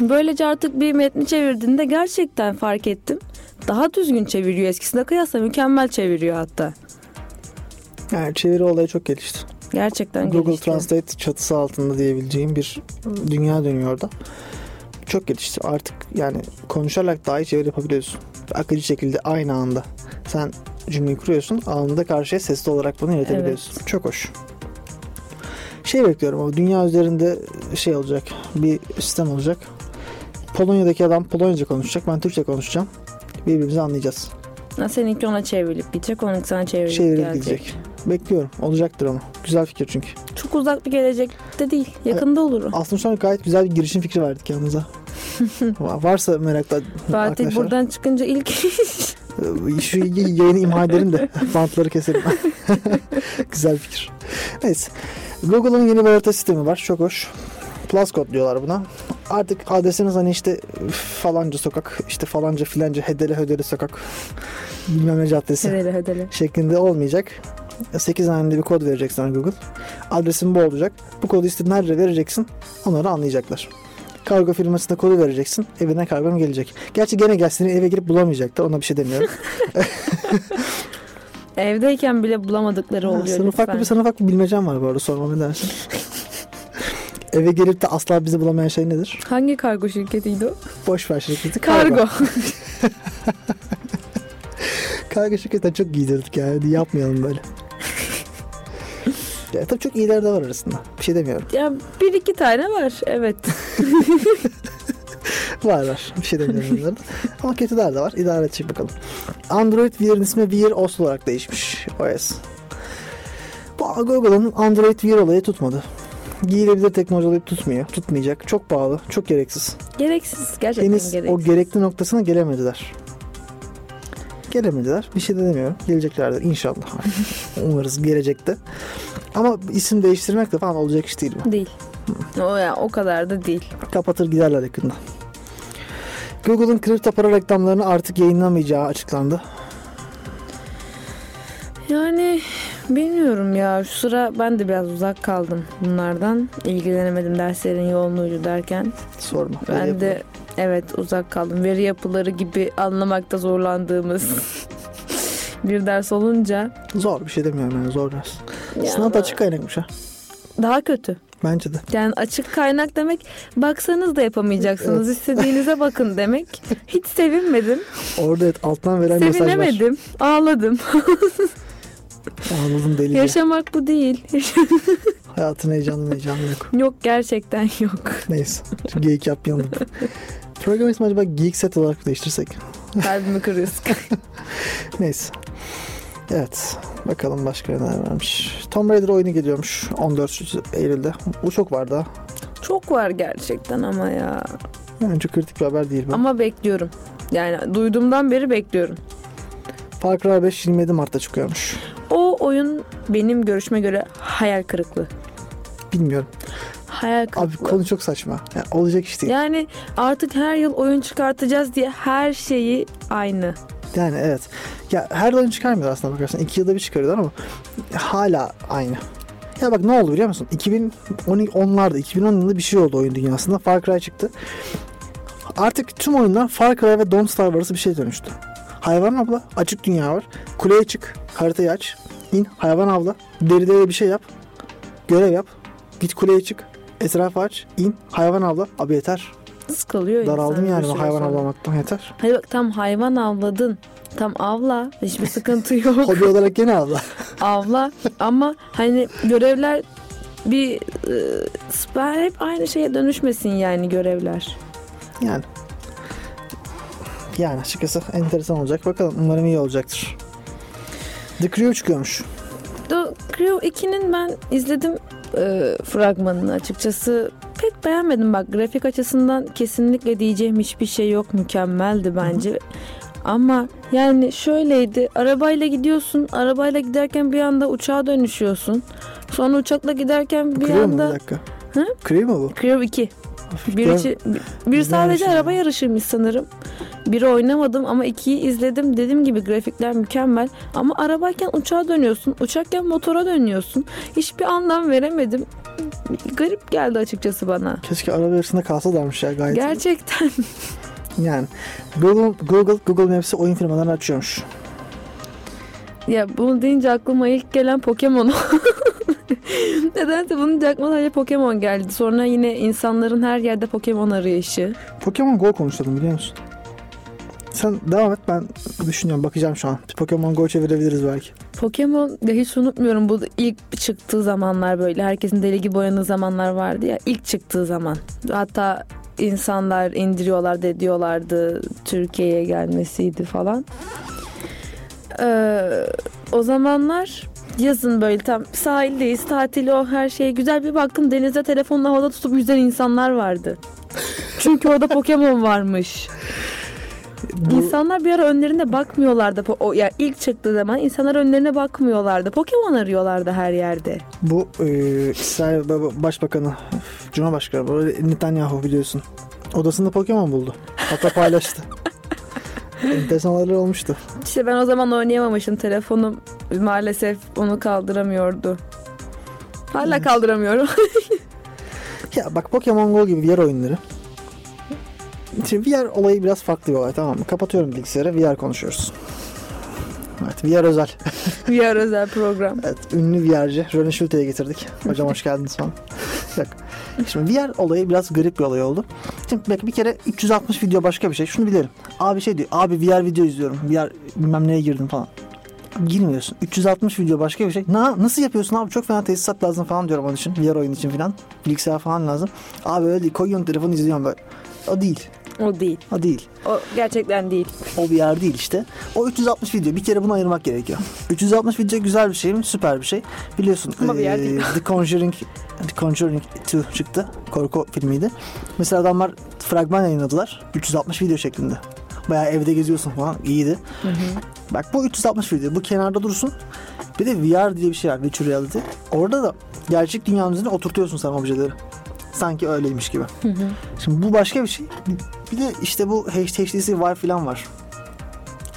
Böylece artık bir metni çevirdiğinde gerçekten fark ettim. Daha düzgün çeviriyor eskisine kıyasla mükemmel çeviriyor hatta. Yani çeviri olayı çok gelişti. Gerçekten Google gelişti. Translate çatısı altında diyebileceğim bir dünya dönüyor orada. Çok gelişti. Artık yani konuşarak dahi çeviri yapabiliyorsun. Akıcı şekilde aynı anda. Sen cümleyi kuruyorsun. Anında karşıya sesli olarak bunu iletebiliyorsun. Çok hoş. Şey bekliyorum ama dünya üzerinde şey olacak. Bir sistem olacak. Polonya'daki adam Polonyaca konuşacak. Ben Türkçe konuşacağım. Birbirimizi anlayacağız. Seninki ona çevrilip gidecek, onunki sana çevrilip Çevirip gelecek. gidecek. Bekliyorum. Olacaktır ama. Güzel fikir çünkü. Çok uzak bir gelecekte değil. Yakında olur o. Aslında şu an gayet güzel bir girişim fikri verdik yanınıza. Varsa merakla Fatih arkadaşlar. buradan çıkınca ilk Şu yayını imha edelim de bantları keselim. güzel fikir. Neyse. Google'ın yeni bir harita sistemi var. Çok hoş. Plus kod diyorlar buna. Artık adresiniz hani işte falanca sokak, işte falanca filanca hedele hödele sokak bilmem ne caddesi hedele hedele. şeklinde olmayacak. 8 haneli bir kod verecek sana Google. Adresin bu olacak. Bu kodu istediğin her yere vereceksin. Onları anlayacaklar. Kargo firmasına kodu vereceksin. Evine kargon gelecek. Gerçi gene gelsin eve girip bulamayacaklar. Ona bir şey demiyorum. Evdeyken bile bulamadıkları Ha, oluyor sana ufak bir sana ufak bir bilmecem var bu arada sormam edersin. eve gelip de asla bizi bulamayan şey nedir? Hangi kargo şirketiydi o? Boş ver şirketi. Kargo. Kargo şirketten çok giydirdik yani. Yapmayalım böyle. Ya, tabii çok iyiler de var arasında. Bir şey demiyorum. ya bir iki tane var. Evet. Var var. Bir şey demiyorum bunlara da. Ama kötüler de var. İdare edecek bakalım. Android Wear'ın ismi Wear OS olarak değişmiş. OS. Bu Google'ın Android Wear olayı tutmadı. Giyilebilir teknoloji olayı tutmuyor. Tutmayacak. Çok pahalı. Çok gereksiz. Gereksiz. Gerçekten Henüz gereksiz. o gerekli noktasına gelemediler. Gelemediler. Bir şey de demiyorum. Geleceklerdir inşallah. Umarız gelecekte. Ama isim değiştirmek de falan olacak iş değil bu. Değil. O ya o kadar da değil. Kapatır giderler yakında. Google'ın kripto para reklamlarını artık yayınlamayacağı açıklandı. Yani bilmiyorum ya. Şu sıra ben de biraz uzak kaldım bunlardan. İlgilenemedim derslerin yoğunluğuydu derken. Sorma. Ben de evet uzak kaldım. Veri yapıları gibi anlamakta zorlandığımız bir ders olunca. Zor bir şey demiyorum yani zor ders. Ya Sınav da açık kaynakmış ha. daha kötü. Bence de. Yani açık kaynak demek baksanız da yapamayacaksınız. İstediğinize bakın demek. Hiç sevinmedim. Orada evet, alttan veren mesaj var. Sevinemedim. Ağladım. Anladım deli. Yaşamak bu değil. Hayatın heyecanı heyecanı yok. yok gerçekten yok. Neyse. Şimdi geyik yapmayalım. Program ismi acaba Geek Set olarak değiştirsek? Kalbimi kırıyorsun. Neyse. Evet. Bakalım başka neler varmış. Tomb Raider oyunu geliyormuş 14 Eylül'de. Bu çok var daha. Çok var gerçekten ama ya. Çok kritik bir haber değil bu. Ama bekliyorum. Yani duyduğumdan beri bekliyorum. Far Cry 5 27 Mart'ta çıkıyormuş. O oyun benim görüşme göre hayal kırıklığı. Bilmiyorum. Hayal Abi kırıklığı. konu çok saçma. Yani olacak iş değil. Yani artık her yıl oyun çıkartacağız diye her şeyi aynı. Yani evet. Ya her oyun çıkarmıyor aslında bakarsan. İki yılda bir çıkarıyorlar ama hala aynı. Ya bak ne oldu biliyor musun? 2010'larda, 2010 yılında bir şey oldu oyun dünyasında. Far Cry çıktı. Artık tüm oyunlar Far Cry ve Don't Starve arası bir şey dönüştü. Hayvan avla, açık dünya var. Kuleye çık, haritayı aç, in, hayvan avla. Deride bir şey yap, görev yap. Git kuleye çık, etrafı aç, in, hayvan avla. Abi yeter. Sıkılıyor Daraldım insan yani süre hayvan avlamaktan yeter. Hayır bak tam hayvan avladın. Tam avla. Hiçbir sıkıntı yok. Hobi olarak gene avla. avla ama hani görevler bir e, ben hep aynı şeye dönüşmesin yani görevler. Yani. Yani açıkçası enteresan olacak. Bakalım umarım iyi olacaktır. The Crew çıkıyormuş. The Crew 2'nin ben izledim e, fragmanını açıkçası pek beğenmedim bak grafik açısından kesinlikle diyeceğim hiçbir şey yok mükemmeldi bence. Ama yani şöyleydi arabayla gidiyorsun arabayla giderken bir anda uçağa dönüşüyorsun. Sonra uçakla giderken bir Crew mu bir anda dakika? Hı? Crew mu bu? Crew 2 Bir, içi- bir- sadece izlememişim. araba yarışıymış sanırım. Biri oynamadım ama ikiyi izledim. Dediğim gibi grafikler mükemmel. Ama arabayken uçağa dönüyorsun. Uçakken motora dönüyorsun. Hiçbir anlam veremedim. Garip geldi açıkçası bana. Keşke araba yarışında kalsalarmış ya gayet. Gerçekten. Yani Google, Google, Google Maps'i oyun firmalarını açıyormuş. ya bunu deyince aklıma ilk gelen Pokemon. Nedense bunun aklıma sadece Pokemon geldi. Sonra yine insanların her yerde Pokemon arayışı. Pokemon Go konuşalım biliyor musun? Sen devam et ben düşünüyorum bakacağım şu an. Pokemon Go çevirebiliriz belki. Pokemon ya hiç unutmuyorum bu ilk çıktığı zamanlar böyle herkesin deli gibi oynadığı zamanlar vardı ya ilk çıktığı zaman. Hatta insanlar indiriyorlardı ediyorlardı Türkiye'ye gelmesiydi falan. Ee, o zamanlar yazın böyle tam sahildeyiz tatili o her şey güzel bir baktım denize telefonla havada tutup yüzen insanlar vardı. Çünkü orada Pokemon varmış. Bu, İnsanlar bir ara önlerine bakmıyorlardı. O, ya ilk çıktığı zaman insanlar önlerine bakmıyorlardı. Pokemon arıyorlardı her yerde. bu e, İsrail Başbakanı Cumhurbaşkanı Netanyahu biliyorsun. Odasında Pokemon buldu. Hatta paylaştı. Enteresan olaylar olmuştu. İşte ben o zaman oynayamamışım. Telefonum maalesef onu kaldıramıyordu. Hala Evet. kaldıramıyorum. Ya bak Pokemon Go gibi VR oyunları. Şimdi VR olayı biraz farklı bir olay tamam mı? Kapatıyorum bilgisayarı VR konuşuyoruz. Evet VR özel. VR özel program. Evet ünlü VR'ci Röne Schulte'ye getirdik. Hocam hoş geldiniz falan. Yok. Şimdi VR olayı biraz garip bir olay oldu. Şimdi bak bir kere 360 video başka bir şey. Şunu bilirim. Abi şey diyor. Abi VR video izliyorum. VR bilmem neye girdim falan. Girmiyorsun. 360 video başka bir şey. Na, nasıl yapıyorsun abi? Çok fena tesisat lazım falan diyorum onun için. VR oyun için falan. Bilgisayar falan lazım. Abi öyle değil. Koyuyorsun telefonu izliyorsun böyle. O değil. O değil. O değil. O gerçekten değil. O bir yer değil işte. O 360 video. Bir kere bunu ayırmak gerekiyor. 360 video güzel bir şey mi? Süper bir şey. Biliyorsun Ama bir yer değil. The Conjuring The Conjuring 2 çıktı. Korku filmiydi. Mesela adamlar fragman yayınladılar. 360 video şeklinde. Bayağı evde geziyorsun falan. İyiydi. Bak bu 360 video. Bu kenarda dursun. Bir de VR diye bir şey var. Virtual Reality. Orada da gerçek dünyanın üzerine oturtuyorsun sen objeleri. Sanki öyleymiş gibi. Şimdi bu başka bir şey. Bir de işte bu HTC Vive falan var.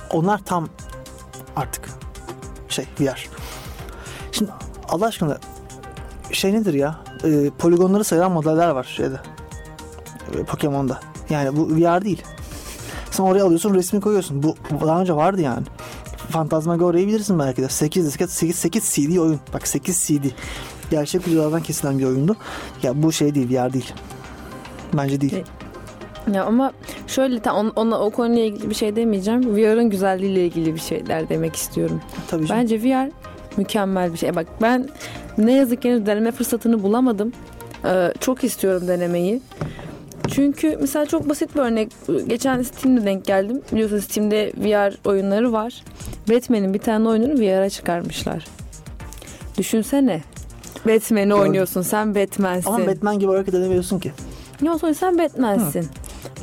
Onlar tam artık şey VR. Şimdi Allah aşkına şey nedir ya? Ee, poligonları sayılan modeller var şeyde. Ee, Pokemon'da. Yani bu VR değil. Sen oraya alıyorsun resmi koyuyorsun. Bu daha önce vardı yani. Phantasmagoria'yı bilirsin belki de. 8 disket 8, 8 CD oyun. Bak 8 CD. Gerçek videolardan kesilen bir oyundu. Ya bu şey değil VR değil. Bence değil. Evet. Ya ama şöyle tam on- ona o konuyla ilgili bir şey demeyeceğim. VR'ın güzelliğiyle ilgili bir şeyler demek istiyorum. Tabii canım. Bence VR mükemmel bir şey. Bak ben ne yazık ki henüz deneme fırsatını bulamadım. Ee, çok istiyorum denemeyi. Çünkü mesela çok basit bir örnek. Geçen Steam'de denk geldim. Biliyorsun Steam'de VR oyunları var. Batman'in bir tane oyununu VR'a çıkarmışlar. Düşünsene. Batman'i oynuyorsun. Sen Batman'sin. Ama Batman gibi hareket edemiyorsun ki. Ne olsa sen Batman'sin.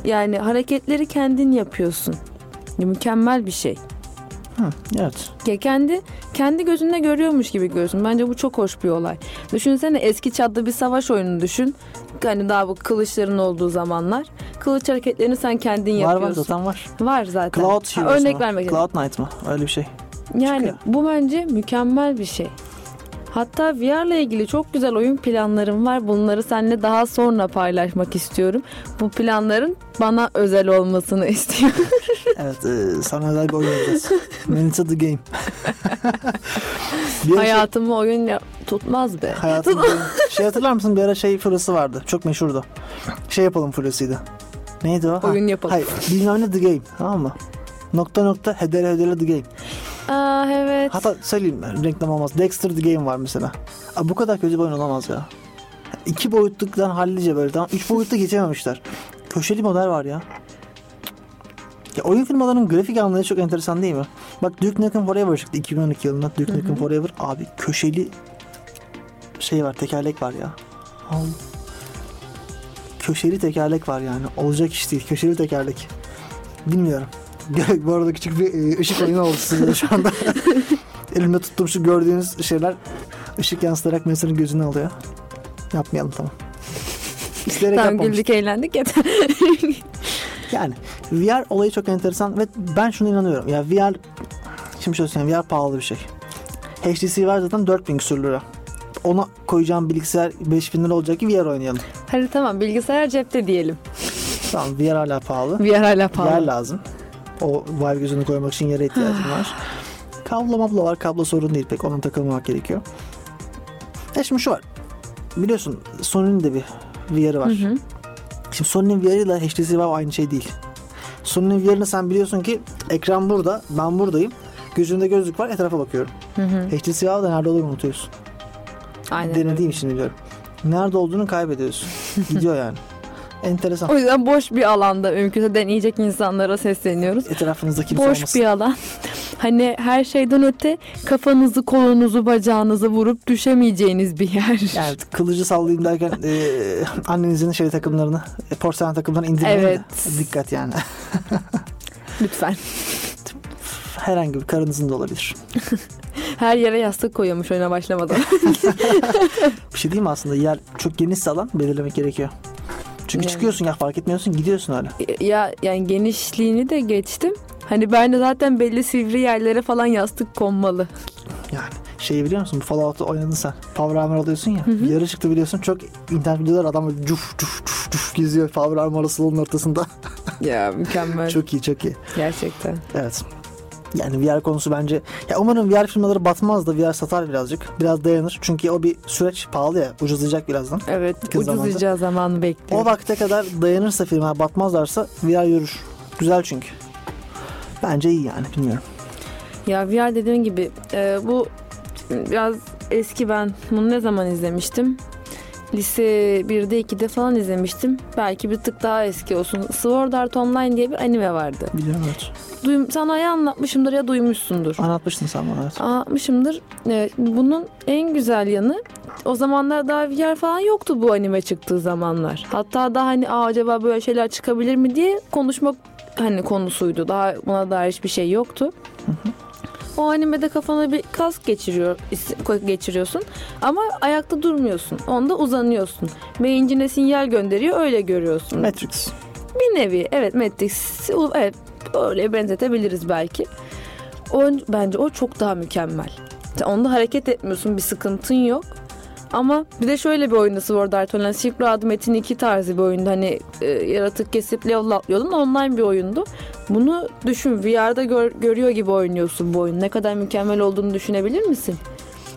Yani hareketleri kendin yapıyorsun. Ya, mükemmel bir şey. Hı, evet. Ya kendi kendi gözünde görüyormuş gibi görüyorsun. Bence bu çok hoş bir olay. Düşünsene eski çadda bir savaş oyunu düşün. Hani daha bu kılıçların olduğu zamanlar. Kılıç hareketlerini sen kendin Var var yapıyorsun. zaten var. Var zaten. Cloud Ha, Heroes örnek vermek. Cloud Knight mı? Öyle bir şey. Yani çıkıyor. bu bence mükemmel bir şey. Hatta VR'la ilgili çok güzel oyun planlarım var. Bunları seninle daha sonra paylaşmak istiyorum. Bu planların bana özel olmasını istiyorum. Evet e, sana özel bir oyun oynayacağız. Manita the Game. bir şey, Hayatımı oyun ya- tutmaz be. hayatım şey hatırlar mısın bir ara şey fırası vardı. Çok meşhurdu. Şey yapalım fırasıydı. Neydi o? Ha, Oyun yapalım. Hayır bilmem ne The Game tamam mı? Nokta nokta hedere hedere The Game. Aa evet. Hatta söyleyeyim ben, reklam olmaz. Dexter The Game var mesela. Aa, bu kadar kötü bir oyun olamaz ya. İki boyutluktan hallice böyle tamam. Üç boyutta geçememişler. Köşeli model var ya. Ya oyun firmalarının grafik anlayışı çok enteresan değil mi? Bak Duke Nukem Forever çıktı 2012 yılında. Duke Nukem Forever abi köşeli şey var tekerlek var ya. Al. Köşeli tekerlek var yani. Olacak iş değil. Köşeli tekerlek. Bilmiyorum. Bu arada küçük bir e, ışık oyunu oldu size şu anda. Elimde tuttuğum şu gördüğünüz şeyler ışık yansıtarak Melisa'nın gözünü alıyor. Yapmayalım tamam. İsteyerek Tamam yapmamıştım. güldük eğlendik yeter. Yani VR olayı çok enteresan ve ben şuna inanıyorum. Ya VR şimdi şöyle söyleyeyim VR pahalı bir şey. HTC var zaten 4000 küsür lira. Ona koyacağım bilgisayar 5000 lira olacak ki VR oynayalım. Hadi tamam bilgisayar cepte diyelim. Tamam VR hala pahalı. VR hala pahalı. lazım. O Vive gözünü koymak için yere ihtiyacım var. Kablo mablo var. Kablo sorun değil pek. Ona takılmamak gerekiyor. E şimdi şu var. Biliyorsun Sony'nin de bir VR'ı var. Hı hı. Şimdi Sony'nin VR ile HTC Vive aynı şey değil. Sony'nin VR'ını sen biliyorsun ki ekran burada, ben buradayım. Gözünde gözlük var, etrafa bakıyorum. Hı hı. HTC Vive'da nerede olduğunu unutuyorsun. Aynen. Denediğim için biliyorum. Nerede olduğunu kaybediyorsun. Gidiyor yani. Enteresan. O yüzden boş bir alanda mümkünse deneyecek insanlara sesleniyoruz. Etrafınızda kimse Boş olmasın. bir alan. Hani her şeyden öte kafanızı, kolunuzu, bacağınızı vurup düşemeyeceğiniz bir yer. Yani kılıcı sallayayım derken e, annenizin şey takımlarını, e, porselen takımlarını indirmeyin Evet. Dikkat yani. Lütfen. Herhangi bir karınızın da olabilir. Her yere yastık koyuyormuş oyuna başlamadan. Bir şey değil mi aslında? Yer çok genişse alan belirlemek gerekiyor. Çünkü Yani. çıkıyorsun ya fark etmiyorsun gidiyorsun öyle. ya yani genişliğini de geçtim. Hani ben de zaten belli sivri yerlere falan yastık konmalı. Yani şeyi biliyor musun? Fallout'u oynadın sen. Power Armor alıyorsun ya. Hı hı. Yarı çıktı biliyorsun. Çok internet videolar adam böyle cuf cuf cuf cuf geziyor Power Armor'ı salonun ortasında. Ya mükemmel. çok iyi çok iyi. Gerçekten. Evet. Yani VR konusu bence ya umarım VR firmaları batmaz da VR satar birazcık. Biraz dayanır. Çünkü o bir süreç pahalı ya. Ucuzlayacak birazdan. Evet Kız ucuzlayacağı zamanı bekliyorum. O vakte kadar dayanırsa firma batmazlarsa VR yürür. Güzel çünkü. Bence iyi yani bilmiyorum. Ya VR dediğim gibi e, bu biraz eski ben bunu ne zaman izlemiştim? Lise 1'de 2'de falan izlemiştim. Belki bir tık daha eski olsun. Sword Art Online diye bir anime vardı. Biliyorum evet. Duyum, sana ya anlatmışımdır ya duymuşsundur. Anlatmıştın sen bana evet. Anlatmışımdır. Evet, bunun en güzel yanı o zamanlar daha VR falan yoktu bu anime çıktığı zamanlar. Hatta daha hani Aa, acaba böyle şeyler çıkabilir mi diye konuşmak hani konusuydu. Daha buna dair hiçbir şey yoktu. O animede kafana bir kask geçiriyor geçiriyorsun ama ayakta durmuyorsun. Onda uzanıyorsun. Beyincine sinyal gönderiyor öyle görüyorsun. Matrix. Bir nevi evet Matrix evet öyle benzetebiliriz belki. O, bence o çok daha mükemmel. Sen onda hareket etmiyorsun bir sıkıntın yok. Ama bir de şöyle bir oyunda Sword Art Online Silk Road Metin 2 tarzı bir oyunda hani e, yaratık kesip level atlıyordun online bir oyundu. Bunu düşün VR'da gör- görüyor gibi oynuyorsun bu oyun. Ne kadar mükemmel olduğunu düşünebilir misin?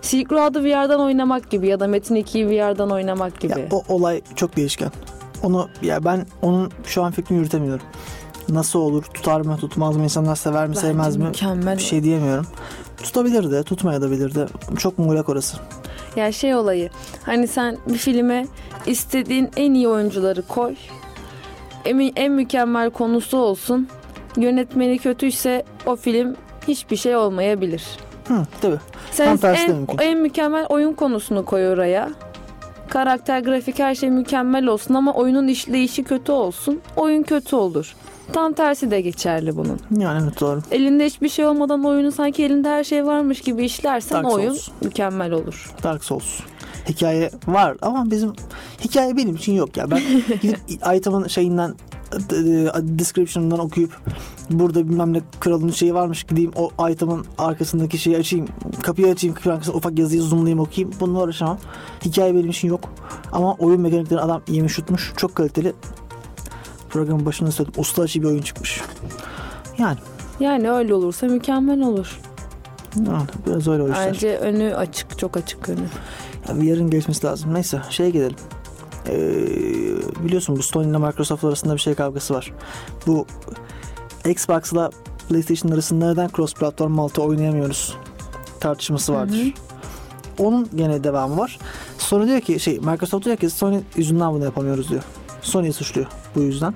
Silk Road'u VR'dan oynamak gibi ya da Metin 2'yi VR'dan oynamak gibi. Ya, o olay çok değişken. Onu ya ben onun şu an fikrini yürütemiyorum. Nasıl olur? Tutar mı? Tutmaz mı? İnsanlar sever mi? Bence sevmez mi? Mükemmel. Bir şey diyemiyorum. Tutabilir de, tutmayabilir de. Çok muğlak orası. Ya şey olayı hani sen bir filme istediğin en iyi oyuncuları koy. En, en mükemmel konusu olsun. Yönetmeni kötüyse o film hiçbir şey olmayabilir. Hı, tabii. Sen Tam en, mümkün. en mükemmel oyun konusunu koy oraya. Karakter, grafik her şey mükemmel olsun ama oyunun işleyişi kötü olsun. Oyun kötü olur. Tam tersi de geçerli bunun. Yani evet doğru. Elinde hiçbir şey olmadan oyunu sanki elinde her şey varmış gibi işlersen Dark oyun Souls. mükemmel olur. Dark Souls. Hikaye var ama bizim hikaye benim için yok ya. Ben gidip item'ın şeyinden description'dan okuyup burada bilmem ne kralın şeyi varmış gideyim o item'ın arkasındaki şeyi açayım kapıyı açayım kapının arkasında ufak yazıyı zoomlayayım okuyayım bununla uğraşamam. Hikaye benim için yok. Ama oyun mekaniklerini adam yemiş yutmuş. Çok kaliteli. Programın başında söyledim. Usta açı bir oyun çıkmış. Yani, Yani öyle olursa mükemmel olur. yani biraz öyle o işler. Bence önü açık, çok açık önü. Ya bir yarın geçmesi lazım. Neyse şeye gelelim. Ee, biliyorsun bu Sony ile Microsoft arasında bir şey kavgası var. Bu Xbox'la PlayStation arasında neden cross platform multi oynayamıyoruz tartışması vardır. Hı hı. Onun gene devamı var. Sony diyor ki şey Microsoft diyor ki Sony yüzünden bunu yapamıyoruz diyor. Sony'yi suçluyor bu yüzden.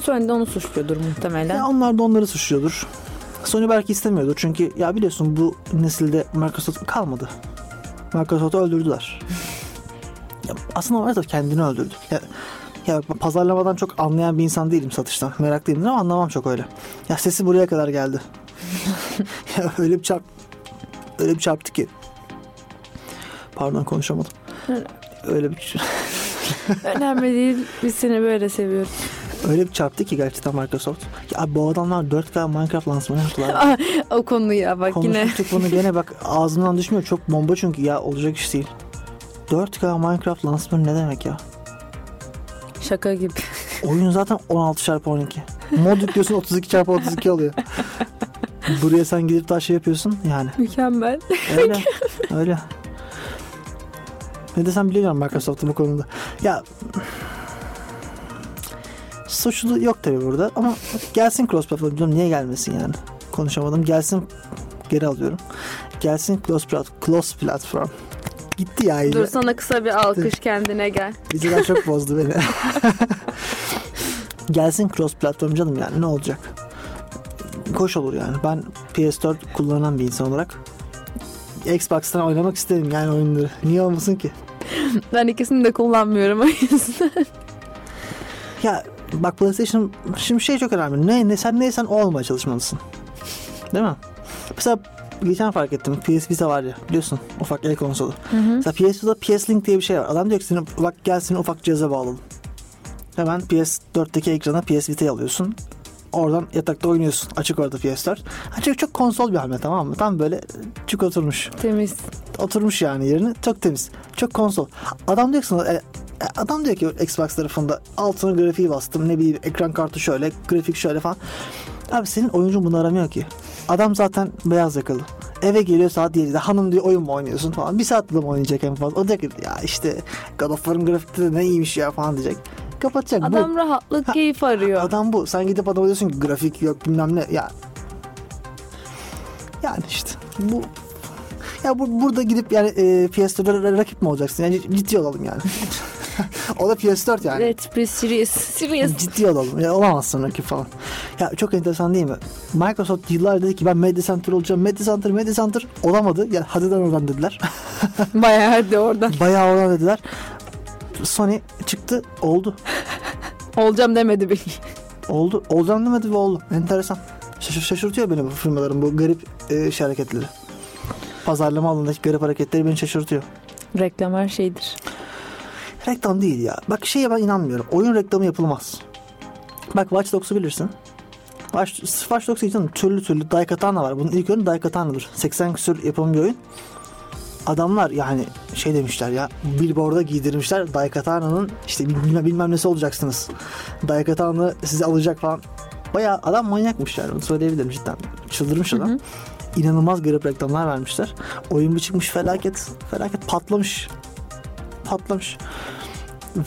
Sony de onu suçluyordur muhtemelen. Ya onlar da onları suçluyordur. Sony belki istemiyordur çünkü ya biliyorsun bu nesilde Microsoft kalmadı. Microsoft'u öldürdüler. ya aslında Microsoft kendini öldürdü. Ya, ya pazarlamadan çok anlayan bir insan değilim satıştan. Meraklıyım ama anlamam çok öyle. Ya sesi buraya kadar geldi. ya öyle bir çarp öyle bir çarptı ki. Pardon konuşamadım. Öyle bir Önemli değil. Biz seni böyle seviyoruz. öyle bir çarptı ki gerçekten Microsoft. Ya bu adamlar 4K Minecraft lansmanı yaptılar. o konuyu ya bak yine. Konuşmuştuk bunu gene bak ağzımdan düşmüyor. Çok bomba çünkü ya olacak iş değil. 4K Minecraft lansmanı ne demek ya? Şaka gibi. Oyun zaten 16 çarpı 12. Mod yüklüyorsun 32 çarpı 32 oluyor. Buraya sen gidip daha şey yapıyorsun yani. Mükemmel. Öyle. öyle. Ne desem biliyorum Microsoft'un bu konuda. Ya suçlu yok tabii burada ama gelsin cross platform diyorum niye gelmesin yani? Konuşamadım. Gelsin geri alıyorum. Gelsin cross, plat- cross platform. Gitti ya iyice Dur sana kısa bir alkış kendine gel. Bizden çok bozdu beni. Gelsin cross platform canım yani ne olacak? Hoş olur yani. Ben PS4 kullanan bir insan olarak Xbox'tan oynamak isterim yani oyunları. Niye olmasın ki Ben ikisini de kullanmıyorum o yüzden. Ya bak PlayStation şimdi şey çok önemli. Ne, ne sen neysen o olmaya çalışmalısın. Değil mi? Mesela geçen fark ettim. PS Vita var ya biliyorsun ufak el konsolu. Mesela PS Vita'da PS Link diye bir şey var. Adam diyor ki senin bak gel seni ufak cihaza bağladım. Hemen PS4'teki ekrana PS Vita'yı alıyorsun. Oradan yatakta oynuyorsun. Açık orada PS4. Ha, çok, konsol bir hamle tamam mı? Tam böyle çık oturmuş. Temiz. Oturmuş yani yerine. Çok temiz. Çok konsol. Adam diyor ki sana, e, e, adam diyor ki Xbox tarafında altına grafiği bastım ne bileyim ekran kartı şöyle grafik şöyle falan. Abi senin oyuncun bunu aramıyor ki. Adam zaten beyaz yakalı. Eve geliyor saat 7'de hanım diyor oyun mu oynuyorsun falan. Bir saatte de mi oynayacak en fazla. O diyor ki ya işte God of War'ın grafikleri ne iyiymiş ya falan diyecek. Kapatacak. Adam bu. rahatlık, keyif arıyor. Adam bu. Sen gidip adama diyorsun ki grafik yok bilmem ne. Ya yani işte bu ya bu, burada gidip yani e, PS4'e rakip mi olacaksın? Yani ciddi olalım yani. o da PS4 yani. Let's be serious. Serious. Ciddi olalım. Ya olamazsın rakip falan. Ya çok enteresan değil mi? Microsoft yıllar dedi ki ben Media Center olacağım. Media Center, Media Center olamadı. Yani hadi oradan dediler. Bayağı hadi oradan. Bayağı oradan dediler. Sony çıktı oldu. Olacağım demedi beni. Oldu. Olacağım demedi ve oldu. Enteresan. Şaşır, şaşırtıyor beni bu firmaların bu garip e, şey hareketleri. Pazarlama alanındaki garip hareketleri beni şaşırtıyor. Reklam her şeydir. Reklam değil ya. Bak şeye ben inanmıyorum. Oyun reklamı yapılmaz. Bak Watch Dogs'u bilirsin. Watch, Watch Dogs için türlü türlü Daikatana var. Bunun ilk oyunu Daikatana'dır. 80 küsur yapımı bir oyun. Adamlar yani şey demişler ya billboard'a giydirmişler Daikatana'nın işte bilmem, bilmem nesi olacaksınız. Daikatana sizi alacak falan. Bayağı adam manyakmış yani onu söyleyebilirim cidden. Çıldırmış adam. İnanılmaz garip reklamlar vermişler. Oyun bir çıkmış felaket. Felaket patlamış. Patlamış.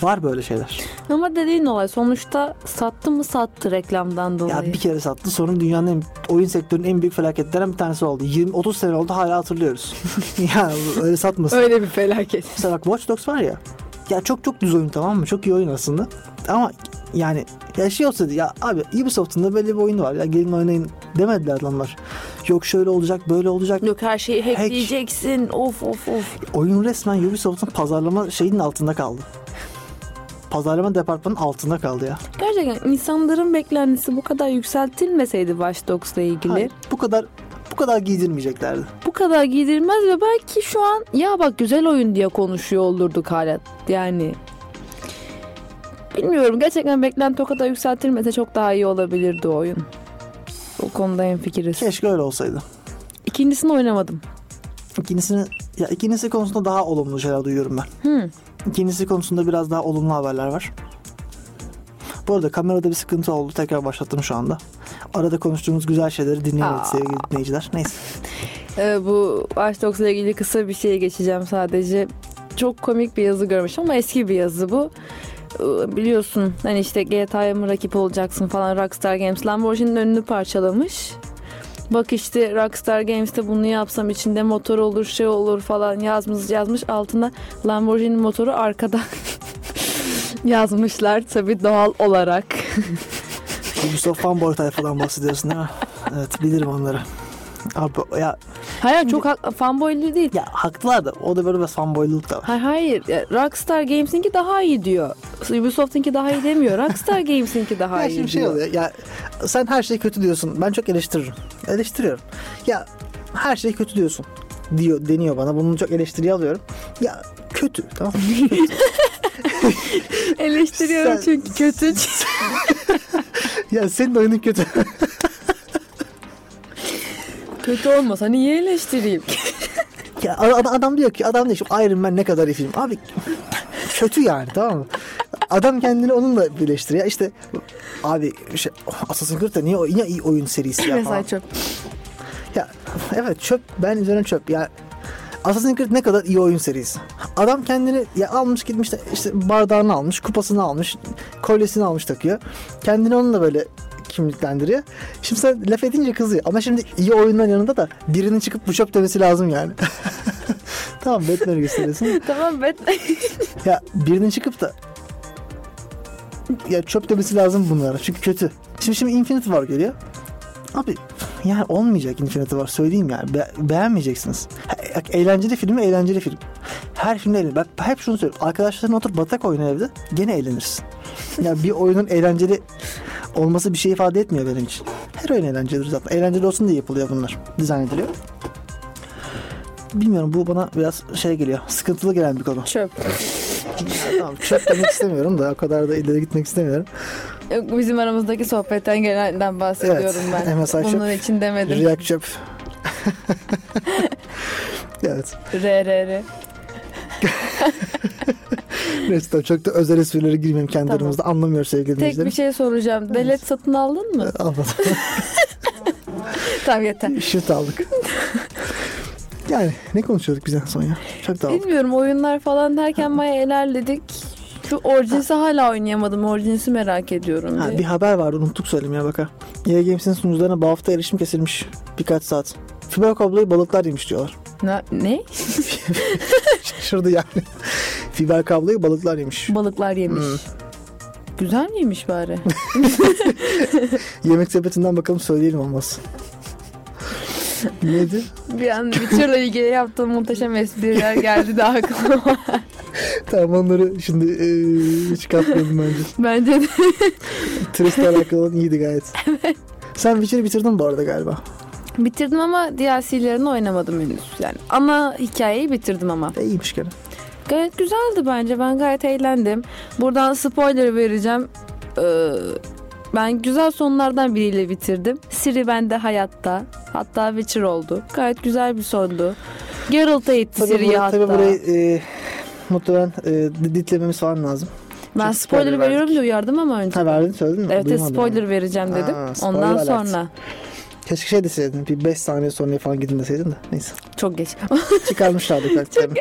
Var böyle şeyler. Ama dediğin olay sonuçta sattı mı sattı reklamdan dolayı. Ya bir kere sattı sonra dünyanın en, oyun sektörünün en büyük felaketlerinden bir tanesi oldu. 20-30 sene oldu hala hatırlıyoruz. ya öyle satmasın. Öyle bir felaket. Mesela bak Watch Dogs var ya. Ya çok çok düz oyun tamam mı? Çok iyi oyun aslında. Ama yani ya şey olsa ya abi Ubisoft'un da böyle bir oyunu var. Ya gelin oynayın demediler adamlar. Yok şöyle olacak böyle olacak. Yok her şeyi hackleyeceksin. Of of of. Oyun resmen Ubisoft'un pazarlama şeyinin altında kaldı. Pazarlama departmanının altında kaldı ya. Gerçekten insanların beklentisi bu kadar yükseltilmeseydi Watch Dogs'la ilgili Hayır, bu kadar bu kadar giydirmeyeceklerdi. bu kadar giydirilmez ve belki şu an ya bak güzel oyun diye konuşuyor olurduk hala. Yani bilmiyorum gerçekten beklenti o kadar yükseltilmese çok daha iyi olabilirdi o oyun. O konuda en fikiriz. Keşke öyle olsaydı. İkincisini oynamadım. İkincisini ya ikincisi konusunda daha olumlu şeyler duyuyorum ben. Hı. İkincisi konusunda biraz daha olumlu haberler var. Bu arada kamerada bir sıkıntı oldu. Tekrar başlattım şu anda. Arada konuştuğumuz güzel şeyleri dinleyemedik Aa. sevgili dinleyiciler. Neyse. Ee, bu Watch Dogs'la ilgili kısa bir şeye geçeceğim sadece. Çok komik bir yazı görmüşüm ama eski bir yazı bu. Ee, Biliyorsun hani işte GTA'ya mı rakip olacaksın falan Rockstar Games Lamborghini'nin önünü parçalamış. Bak işte Rockstar Games'te bunu yapsam içinde motor olur şey olur falan yazmış yazmış altında Lamborghini motoru arkada yazmışlar tabii doğal olarak. Ubisoft fanboy tayfadan bahsediyorsun mi? Evet bilirim onları. Abi ya, Hayır çok hak- fanboylu değil. ya haklılar da o da böyle bir fanboyluk da var. Hayır hayır Ya, Rockstar Games'inki daha iyi diyor. Ubisoft'unki daha iyi demiyor. Rockstar Games'inki daha Ya iyi şimdi şey diyor. oluyor ya sen her şey kötü diyorsun. Ben çok eleştiririm. Eleştiriyorum. Ya her şey kötü diyorsun diyor deniyor bana. Bunu çok eleştiriye alıyorum. Ya kötü tamam. Eleştiriyorum Sen- çünkü kötü. ya senin oyunun kötü. Kötü olmasa niye eleştireyim? ya adam, adam diyor ki adam diyor ki Iron Man ne kadar iyi film. Abi kötü yani tamam mı? Adam kendini onunla birleştiriyor. İşte abi şey, Assassin's Creed de niye, niye iyi oyun serisi ya. Mesela çok. Ya evet çöp ben üzerine çöp ya Assassin's Creed ne kadar iyi oyun serisi. Adam kendini ya almış gitmiş de işte bardağını almış, kupasını almış, kolyesini almış takıyor. Kendini onunla böyle kimliklendiriyor. Şimdi sen laf edince kızıyor. Ama şimdi iyi oyunların yanında da birinin çıkıp bu çöp demesi lazım yani. tamam Batman'i gösteriyorsun. Tamam ben Ya birinin çıkıp da ya çöp demesi lazım bunlara. Çünkü kötü. Şimdi şimdi Infinity War geliyor. Abi yani olmayacak Infinity War söyleyeyim yani. Be- beğenmeyeceksiniz. Ha- eğlenceli film eğlenceli film. Her filmde eğlen. Bak hep şunu söylüyorum. Arkadaşlarına otur batak oyna evde. Gene eğlenirsin. ya bir oyunun eğlenceli olması bir şey ifade etmiyor benim için. Her oyun eğlencelidir zaten. Eğlenceli olsun diye yapılıyor bunlar. Dizayn ediliyor. Bilmiyorum bu bana biraz şey geliyor. Sıkıntılı gelen bir konu. çöp. tamam çöp demek istemiyorum da o kadar da ileri gitmek istemiyorum. Yok, Bizim aramızdaki sohbetten gelenden bahsediyorum Evet, ben. MSI çöp. Bunun için demedim. React çöp. evet. R R R. Neyse çok da özel esprilere girmeyeyim kendi Tamam. aramızda anlamıyor sevgili Tek bir şey soracağım. Delet satın aldın mı? Anladım. tamam yeter. Şut aldık. yani ne konuşuyorduk biz en son ya? Çok dağıldık. Bilmiyorum oyunlar falan derken bayağı ilerledik. Şu orijinsi hala oynayamadım. Orijinsi merak ediyorum. Ha, diye. bir haber vardı unuttuk söylemeye baka. EA Games'in sunucularına bu hafta erişim kesilmiş birkaç saat. Fiber kabloyu balıklar yemiş diyorlar. Ne? ne? Şaşırdı yani. Fiber kabloyu balıklar yemiş. Balıklar yemiş. Hmm. Güzel miymiş bari? Yemek sepetinden bakalım söyleyelim olmaz. Neydi? bir an Witcher'la ilgili yaptığım muhteşem espriler geldi de aklıma. Tamam onları şimdi eee çıkartmayalım bence. Bence de Trist'le alakalı iyiydi gayet. Sen Witcher'ı bitirdin bu arada galiba. Bitirdim ama DLC'lerini oynamadım henüz. Yani ana hikayeyi bitirdim ama. E, iyiymiş gene. Gayet güzeldi bence. Ben gayet eğlendim. Buradan spoiler vereceğim. Ee, ben güzel sonlardan biriyle bitirdim. Siri bende hayatta. Hatta Witcher oldu. Gayet güzel bir sondu. Geralt'a Tabii, Siri'yi hatta. tabii burayı eee muhtemelen eee ditlememiz falan lazım. ben çok spoiler, spoiler veriyorum diye uyardım ama önce. Ha verdin söyledin mi? Evet Duymadım spoiler yani. vereceğim dedim. Ha, Ondan alert. sonra. Keşke şey deseydin. Bir 5 saniye sonra falan gidin deseydin de. Neyse. Çok geç. Çıkarmışlardı karakterini.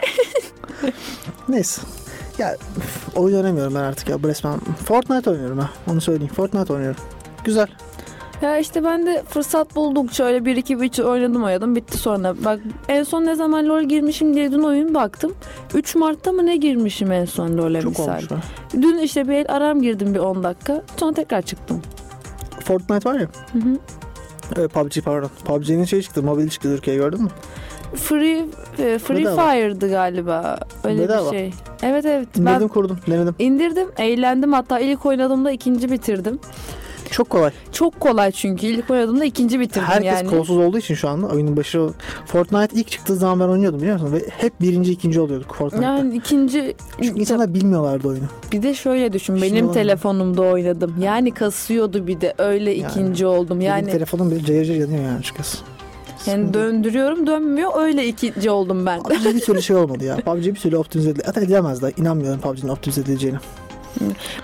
Neyse. Ya oyun oynamıyorum ben artık ya. Resmen Fortnite oynuyorum ha. Onu söyleyeyim. Fortnite oynuyorum. Güzel. ya işte ben de fırsat buldukça öyle bir iki üç oynadım oynadım bitti sonra. Bak en son ne zaman LoL girmişim diye dün oyun baktım. 3 Mart'ta mı ne girmişim en son LoL'e Çok misal. olmuş. Dün işte bir el aram girdim bir 10 dakika. Sonra tekrar çıktım. Fortnite var ya. Hı hı. E, PUBG pardon. PUBG'nin şey çıktı. Mobil çıktı Türkiye'ye gördün mü? Free Ee, Free Bedava. Fire'dı galiba. Öyle Bedava. bir şey. Evet evet. İndirdim Ben kurdum denedim. indirdim, eğlendim. Hatta ilk oynadığımda ikinci bitirdim. Çok kolay. Çok kolay çünkü. İlk oynadığımda ikinci bitirdim Herkes yani. kolsuz olduğu için şu anda oyunun başı Fortnite ilk çıktığı zaman ben oynuyordum biliyor musun? Ve hep birinci ikinci oluyorduk Fortnite'da. Yani ikinci Çünkü insanlar bilmiyorlardı oyunu. bir de şöyle düşün. Şimdi Benim var. telefonumda oynadım. Yani kasıyordu bir de öyle Yani ikinci oldum. Benim Yani telefonum bile cayır cayır yanıyor yani açıkçası. yani döndürüyorum dönmüyor. Öyle ikinci oldum ben. PUBG bir türlü şey olmadı ya. PUBG bir türlü optimize edildi. Hatta edilemezler. İnanmıyorum PUBG'nin optimize edileceğine.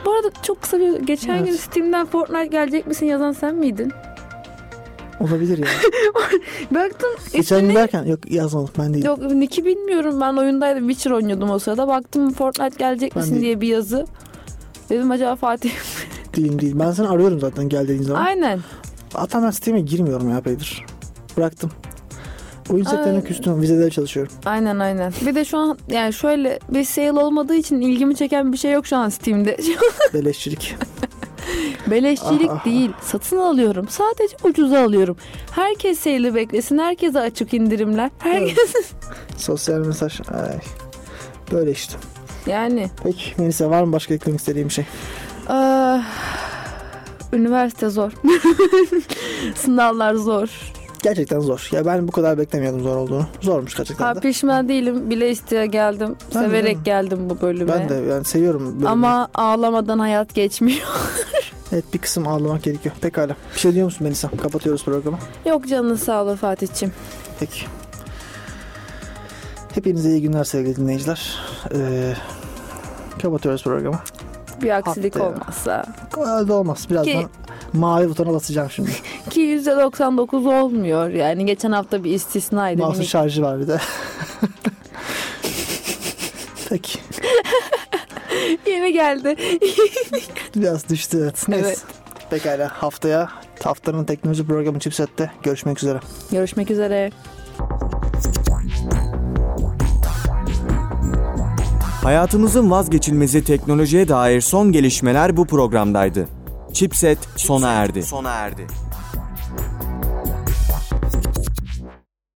Bu arada çok kısa bir geçen gün Evet. Steam'den Fortnite gelecek misin yazan sen miydin? Olabilir ya. Baktım Geçen gün ismini derken yok yazmadım ben değilim. yok Nick'i bilmiyorum ben oyundaydım Witcher oynuyordum o sırada baktım Fortnite gelecek Ben misin de- diye bir yazı. Dedim acaba Fatih. Değilim değil. Ben seni arıyorum zaten gel dediğin zaman. Aynen. Hatta ben Steam'e girmiyorum ya Peydir. Bıraktım. Oyun sektörüne Ay. küstüm. Vizede çalışıyorum. Aynen aynen. Bir de şu an yani şöyle bir sale olmadığı için ilgimi çeken bir şey yok şu an Steam'de. Beleşçilik. Beleşçilik Ah, ah, değil. Satın alıyorum. Sadece ucuza alıyorum. Herkes sale'i beklesin. Herkese açık indirimler. Herkes Sosyal mesaj. Ay. Böyle işte. yani Peki Melisa var mı başka eklemek istediğim şey? ah, üniversite zor. Sınavlar zor. Gerçekten zor. Ya ben bu kadar beklemiyordum zor olduğunu. Zormuş gerçekten Ha, pişman değilim. Bile isteye geldim. Ben de, Severek ben de. geldim bu bölüme. Ben de yani seviyorum. bölümü. Ama ağlamadan hayat geçmiyor. Evet bir kısım ağlamak gerekiyor. Pekala. Bir şey diyor musun Melisa? Kapatıyoruz programı. Yok canın sağ ol Fatih'ciğim. Peki. Hepinize iyi günler sevgili dinleyiciler. Ee, kapatıyoruz programı. Bir aksilik Haftaya. olmazsa. Öyle olmaz. Birazdan Ki- mavi butona basacağım şimdi. Ki %99 olmuyor. Yani geçen hafta bir istisnaydı. Mouse'un Minik- şarjı var bir de. Peki. Yeni geldi. Biraz düştü evet. Neyse. Evet. Pekala haftaya haftanın teknoloji programı Chipset'te görüşmek üzere. Görüşmek üzere. Hayatımızın vazgeçilmezi teknolojiye dair son gelişmeler bu programdaydı. Chipset sona erdi. Sona erdi.